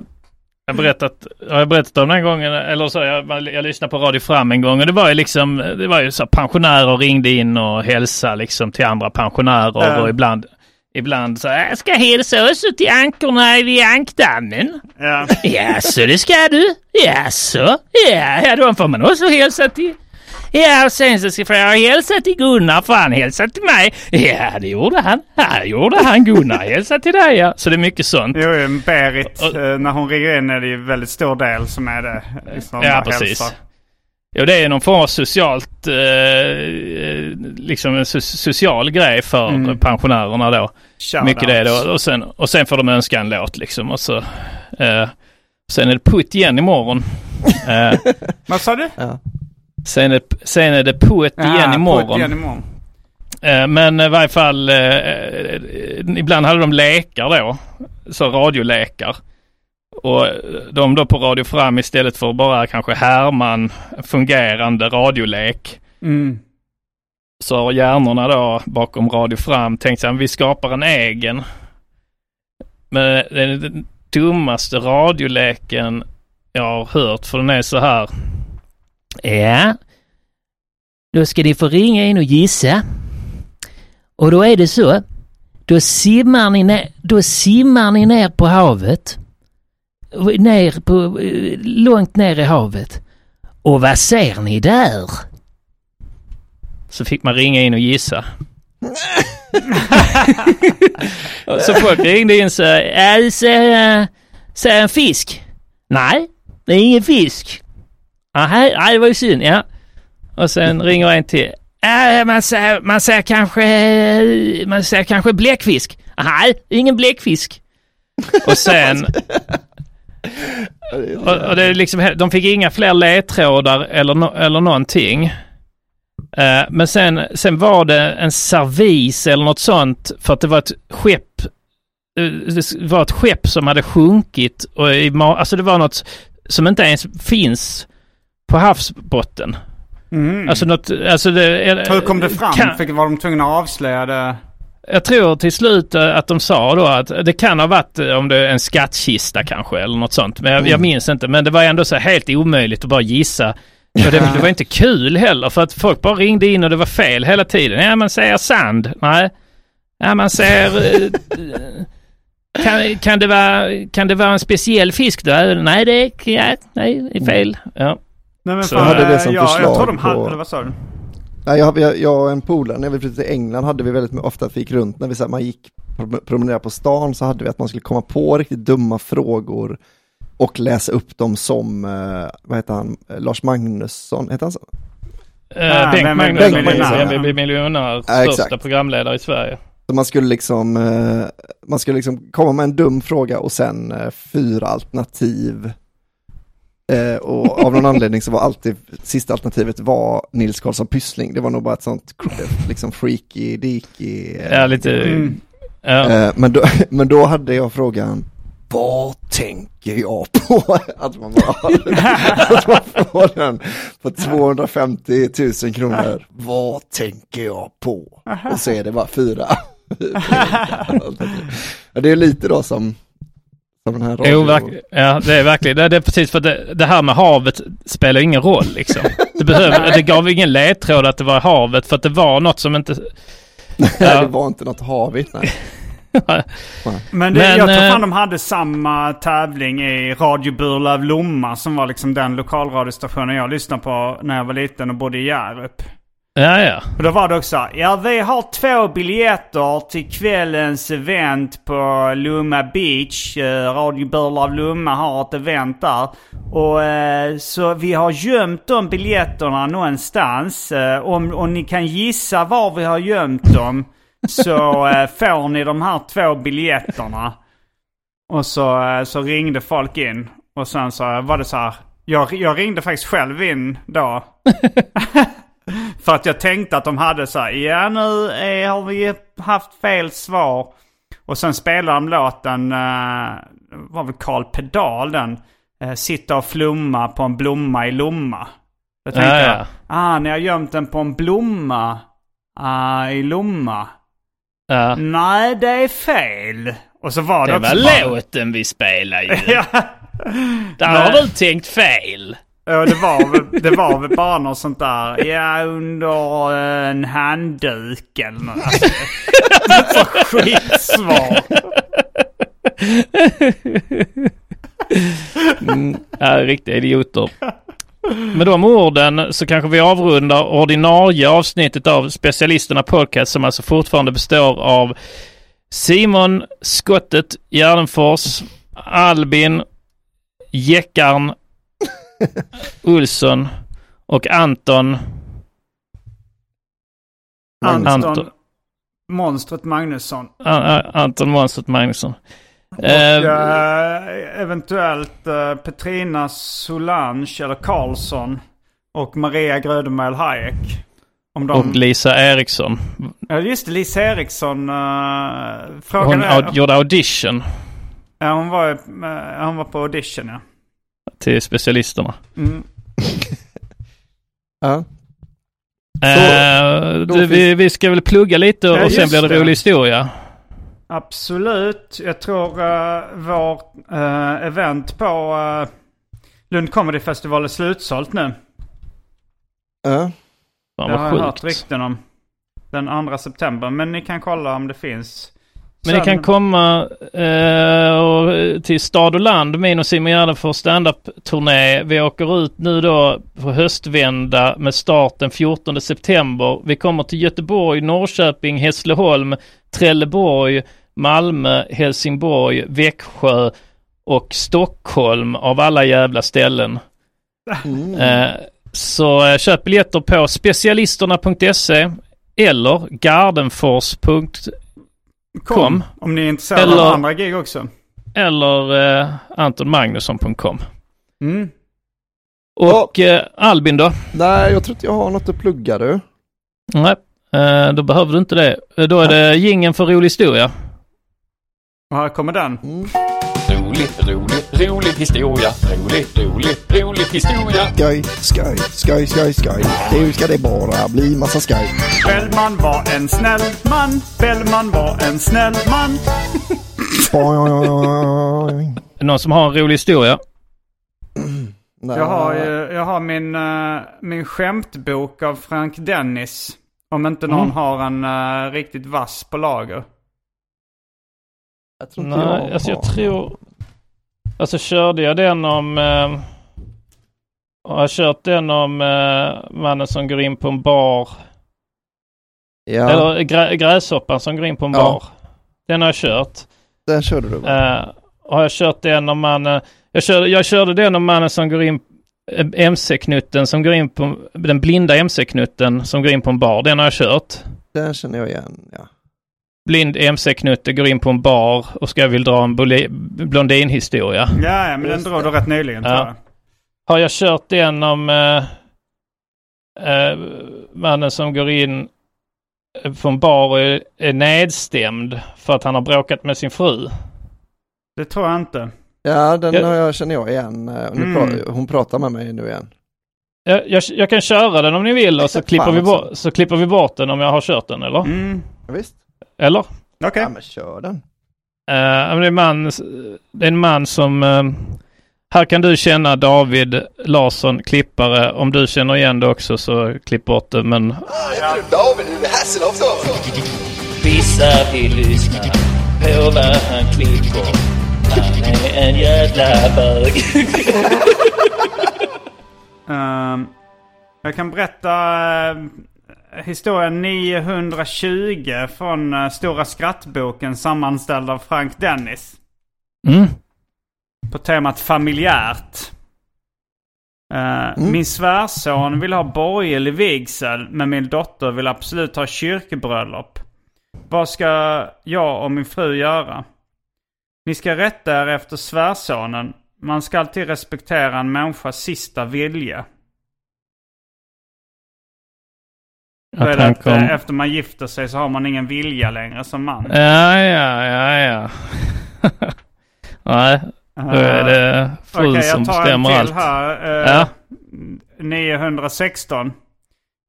jag berättat, har jag berättat om den gången, eller så, jag, jag lyssnade på Radio Fram en gång och det var ju liksom, det var ju så pensionärer ringde in och hälsade liksom till andra pensionärer Ja. och ibland, ibland så här, jag ska hälsa också till ankorna vid ankdammen. Ja. Jaså, det ska du? Jaså? Ja, ja, då får man också hälsa till. Ja, och sen så ska jag hälsa till Gunnar för han hälsade till mig. Ja, det gjorde han. Ja, det gjorde han Gunnar. Hälsa till dig ja. Så det är mycket sånt. Jo, Berit, Och- eh, när hon ringer in är det ju väldigt stor del som är det. Liksom, Ja, precis. hälsar. Jo, det är någon form av socialt, eh, eh, liksom en so social grej för Mm. pensionärerna då. Shout Mycket det out. då. Och sen, och sen får de önska en låt liksom. Och så, eh, sen är det putt igen imorgon. Eh, Vad sa du? Sen, är, sen är det putt igen Ja, imorgon. putt igen imorgon. Eh, Men i varje fall, eh, eh, ibland hade de lekar då. Så radiolekar. Och de då på Radio Fram istället för bara kanske härma en fungerande radiolek. Mm. Så har hjärnorna då bakom Radio Fram tänkt sig att vi skapar en egen. Men den dummaste radioleken jag har hört för den är så här. Ja, då ska ni få ringa in och gissa. Och då är det så. Då simmar ni ner, då simmar ni ner på havet. Ner på, eh, långt ner i havet. Och vad ser ni där? Så fick man ringa in och gissa. Och så folk ringde in så, äh, ser, äh, ser en fisk? Nej, det är ingen fisk. Nej, nej det var ju synd, ja. Och sen ringer en till. Äh, man, ser, man ser kanske, man ser kanske bläckfisk. Nej, ingen bläckfisk. Och sen, och, och det är liksom, de fick inga fler ledtrådar eller, no, eller någonting. Eh, men sen, sen var det en servis eller något sånt för att det var ett skepp. eh, Det var ett skepp som hade sjunkit och i, alltså det var något som inte ens finns på havsbotten. Mm. Alltså något, alltså det... Hur kom det fram? Kan, Fick, var de tvungna att avslöja det? jag tror till slut eh, att de sa då att det kan ha varit eh, om det är en skattkista kanske eller något sånt. Men jag, jag minns inte. Men det var ändå så helt omöjligt att bara gissa. Och det, det var inte kul heller för att folk bara ringde in och det var fel hela tiden. Ja, man säger sand. Nej. Ja, man säger... eh, kan, kan, det vara, kan det vara en speciell fisk då? Nej, det är, nej, det är fel. Ja. Nej, men Så fan, hade det eh, som ja, Jag förslag tror de hade, på- eller vad sa du? Nej, jag, jag, jag och en polare när vi flyttade till England hade vi väldigt ofta att vi gick runt när vi så här, man gick promenerade på stan så hade vi att man skulle komma på riktigt dumma frågor och läsa upp dem som, eh, vad heter han, Lars Magnusson, heter han så? Eh, Ah, Bengt Magnusson, Bengt Magnusson, vem ja. vill bli miljonär, Ja, största exakt. programledare i Sverige. Så man skulle liksom, eh, man skulle liksom komma med en dum fråga och sen eh, fyra alternativ. Eh, och av någon anledning så var alltid sista alternativet var Nils Karlsson Pyssling. Det var nog bara ett sånt liksom freaky, deaky. eh, Ja, lite... Mm. Ja. Eh, men, då, men då hade jag frågan, vad tänker jag på? Att man bara, att man får den på 250 000 kronor. Vad tänker jag på? Och så är det bara fyra. Det är lite då som, som den här radio... Jo, verk- ja, det är verkligen. Det, det är precis för det, det här med havet spelar ingen roll liksom. Det, behöver, det gav ingen ledtråd att det var havet för att det var något som inte... Nej, Ja. det var inte något havigt. Nej. Men, det, Men, jag tror eh, fan de hade samma tävling i Radio Burlöv Lomma som var liksom den lokalradiostationen jag lyssnade på när jag var liten och bodde i Hjärup. Ja, ja. Och då var det också ja vi har två biljetter till kvällens event på Lomma Beach. Eh, Radio Burlöv Lomma har ett event där. Och eh, så vi har gömt de biljetterna någonstans. Eh, om, om ni kan gissa var vi har gömt dem så eh, får ni de här två biljetterna. Och så, eh, så ringde folk in. Och sen så var det så här. Jag, jag ringde faktiskt själv in då. För att jag tänkte att de hade så här, ja nu är, har vi haft fel svar. Och sen spelade de låten, uh, var väl Karl Pedal den. Uh, Sitta och flumma på en blomma i Lomma. Jag tänkte, Ja, ja. ah ni har gömt den på en blomma ah, i Lomma. ja. Nej, det är fel. Och så var det, Det också var bara- låten vi spelade ju. ja, Där har du tänkt fel. Ja, det var, väl, det var väl bara något sånt där. Ja, under eh, en handduk eller något. Alltså, det så skitsvar. Mm, ja, riktiga idioter. Med de orden så kanske vi avrundar ordinarie avsnittet av Specialisterna Podcast som alltså fortfarande består av Simon Skottet Gärdenfors, Albin Jäckarn Olsson och Anton Anton, Anton. monstret Magnusson. Anton Monstret Magnusson. Och eh, eventuellt eh, Petrina Solange eller Karlsson. Och Maria Grödemöhl Hayek. Om de... och Lisa Eriksson. Ja just det, Lisa Eriksson. Uh, frågan Hon är... au- gjorde audition Ja, hon var, hon var på audition ja. Till specialisterna. Mm. Ja. Eh, då du, vi, vi ska väl plugga lite och Ja, sen blir det det. rolig historia. Absolut. Jag tror uh, vårt eh, event på uh, Lund Comedy Festival är slutsålt nu. Ja. Fan det har jag hört rykten om. Den 2 september. Men ni kan kolla om det finns. Men Sen- kan komma eh, och, till Stad och Land, min och Simon Gärdenfors standup-turné. Vi åker ut nu då på höstvända med start den 14 september. Vi kommer till Göteborg, Norrköping, Hässleholm, Trelleborg, Malmö, Helsingborg, Växjö och Stockholm av alla jävla ställen. Mm. Eh, så eh, köp biljetter på specialisterna.se eller gardenfors.com Kom. Om ni är intresserade Eller- av andra gig också. eller eh, antonmagnusson.com. Mm. Och eh, Albin då? Nej, jag tror inte jag har något att plugga du. Nej, eh, då behöver du inte det. Eh, Då är det gingen för rolig historia. Och här kommer den. Mm. Rolig, rolig, rolig historia. Rolig, rolig, rolig historia. Skoj, skoj, skoj, skoj, skoj. Nu ska det bara bli massa skoj. Bellman var en snäll man. Bellman var en snäll man. Någon som har en rolig historia? Nej. Jag har, ju- jag har min, eh, min skämtbok av Frank Dennis. Om inte någon Mm. har en eh, riktigt vass på lager. Jag tror inte Nej, jag alltså jag har. tror... Alltså körde jag den om... Eh, har jag kört den om eh, mannen som går in på en bar Ja, Eller grä, gräshoppan som går in på en Ja. bar. Den har jag kört. den körde du va? Uh, har jag kört den om mannen, jag körde, jag körde den om mannen som går in, eh, MC-knutten som går in på, den blinda MC-knutten som går in på en bar. Den har jag kört. Den känner jag igen, ja. Blind MC-knutte går in på en bar och ska vill dra en blondinhistoria. Ja, ja men den det. du rätt nyligen tror Ja. jag. Har jag kört den om eh, eh, mannen som går in eh, på en bar och är, är nedstämd för att han har bråkat med sin fru? Det tror jag inte. Ja, den Ja. har jag, känner jag igen. Mm. pra- hon pratar med mig nu igen. Jag, jag, jag kan köra den om ni vill och så klipper, vi bort, så klipper vi bort den om jag har kört den eller? Mm. Ja, visst? Eller? Okej. Ja, men kör den. Eh, men det, är en man, det är en man som... eh, här kan du känna David Larsson, klippare. Om du känner igen det också så klipp bort det. Men Vissa vill lyssna på vad han klipper. Han är en jävla bög. Ehm, jag kan berätta historien 920 från eh, Stora skrattboken sammanställd av Frank Dennis. mm. På temat familjärt. Eh, Min svärson vill ha borgerlig vigsel men min dotter vill absolut ha kyrkbröllop. Vad ska jag och min fru göra? Ni ska rätta er efter svärsonen. Man ska alltid respektera en människas sista vilja. Är Att att, kom... eh, efter man gifter sig så har man ingen vilja längre som man. Ja, ja, ja, ja. Nej, då är det fru Okej, som jag tar bestämmer en allt. till här. Eh, Ja. 916.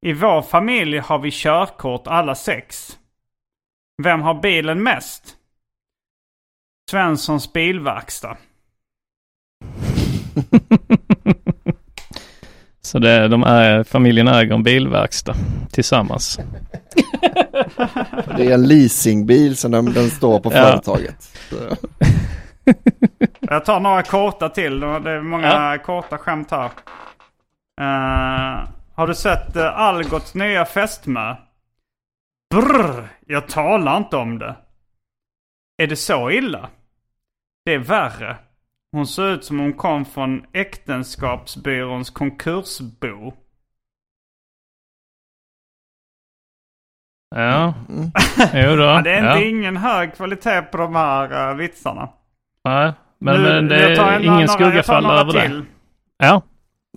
I vår familj har vi körkort alla sex. Vem har bilen mest? Svenssons bilverkstad. Så det, de är, familjen äger en bilverkstad tillsammans. Det är en leasingbil som den, den står på Ja. företaget. Så, Jag tar några korta till. Det är många korta skämt här. Eh, har du sett uh, Algots nya fästmö? Brr, jag talar inte om det. Är det så illa? Det är värre. Hon ser ut som hon kom från äktenskapsbyråns konkursbo. Ja, mm. jo då. Ja, det är inte ja. ingen hög kvalitet på de här uh, vitsarna. Nej, men, Nu- men det är en- ingen några- skugga faller över det. till. Ja,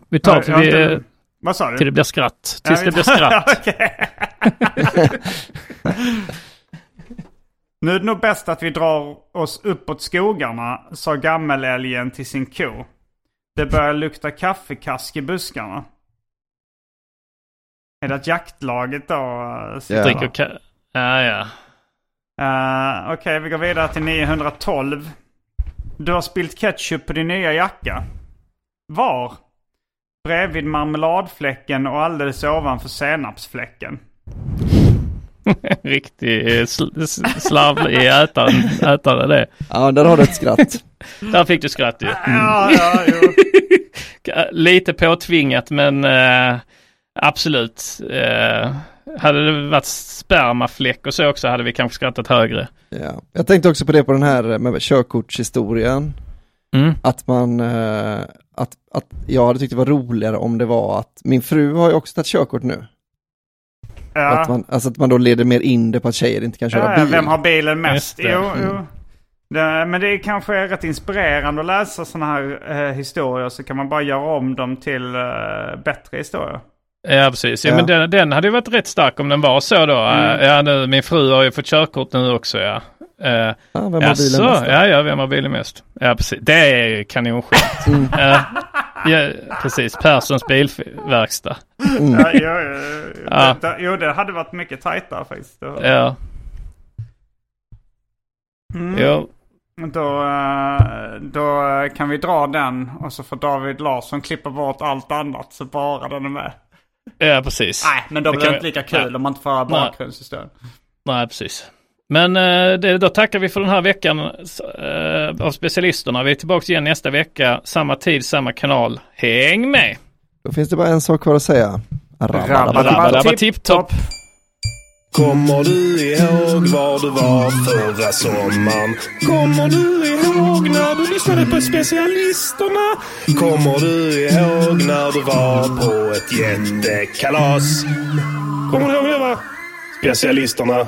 vi tar till, vi, inte- Vad sa du? till det blir skratt. Tills Ja, det blir skratt. Nu är det nog bäst att vi drar oss uppåt skogarna, sa gammelälgen till sin ko. Det börjar lukta kaffekask i buskarna. Är det att jaktlaget då sitter där? Dricker ka- ja, ja. Eh, Okej, vi går vidare till 912. Du har spilt ketchup på din nya jacka. Var? Bredvid marmeladfläcken och alldeles ovanför senapsfläcken. Riktig eh, sl- slarvig ätare, ätare det. Ja, där har du ett skratt. Där fick du skratt ju. Mm. Ja, ja, jo. Lite påtvingat men eh, absolut. Eh, hade det varit spermafläck och så också hade vi kanske skrattat högre. Ja. Jag tänkte också på det på den här med körkortshistorien. Mm. Att man, att, att jag hade tyckt det var roligare om det var att min fru har ju också tagit körkort nu. Ja. Att man, alltså att man då leder mer in det på att tjejer inte kan köra Ja, bil. vem har bilen mest? Jo, Mm. jo. Det, men det är kanske är rätt inspirerande att läsa sådana här eh, historier. Så kan man bara göra om dem till eh, bättre historier. Ja precis, ja, Ja. men den, den hade ju varit rätt stark om den var så då. Mm. Eh, Ja nu, min fru har ju fått körkort nu också ja. Uh, Ja, vem har bilen mest? då? Ja, ja, vem har bilen mest? Ja, precis. Det är kanonskämt. Mm. Ja, precis. Perssons bilverkstad. Mm. Ja, jo, jo, Ja. Det, jo, det hade varit mycket tajtare faktiskt. Då, Ja, Mm. jo. Då, eh, då kan vi dra den och så får David Larsson klippa bort allt annat så bara den är med. Ja, precis. Nej, men då Det blir det inte vi- lika kul Nej. om man inte får höra Nej. bakgrundshistorien. Nej, precis. Men eh, det, då tackar vi för den här veckan eh, av specialisterna. Vi är tillbaka igen nästa vecka. Samma tid, samma kanal. Häng med! Då finns det bara en sak kvar att säga. Rabba, Rabba, rabba, Rabba, tipp, tipp, topp. Kommer du ihåg var du var förra sommaren? Kommer du ihåg när du lyssnade på specialisterna? Kommer du ihåg när du var på ett jättekalas? Kommer du ihåg det va? Specialisterna.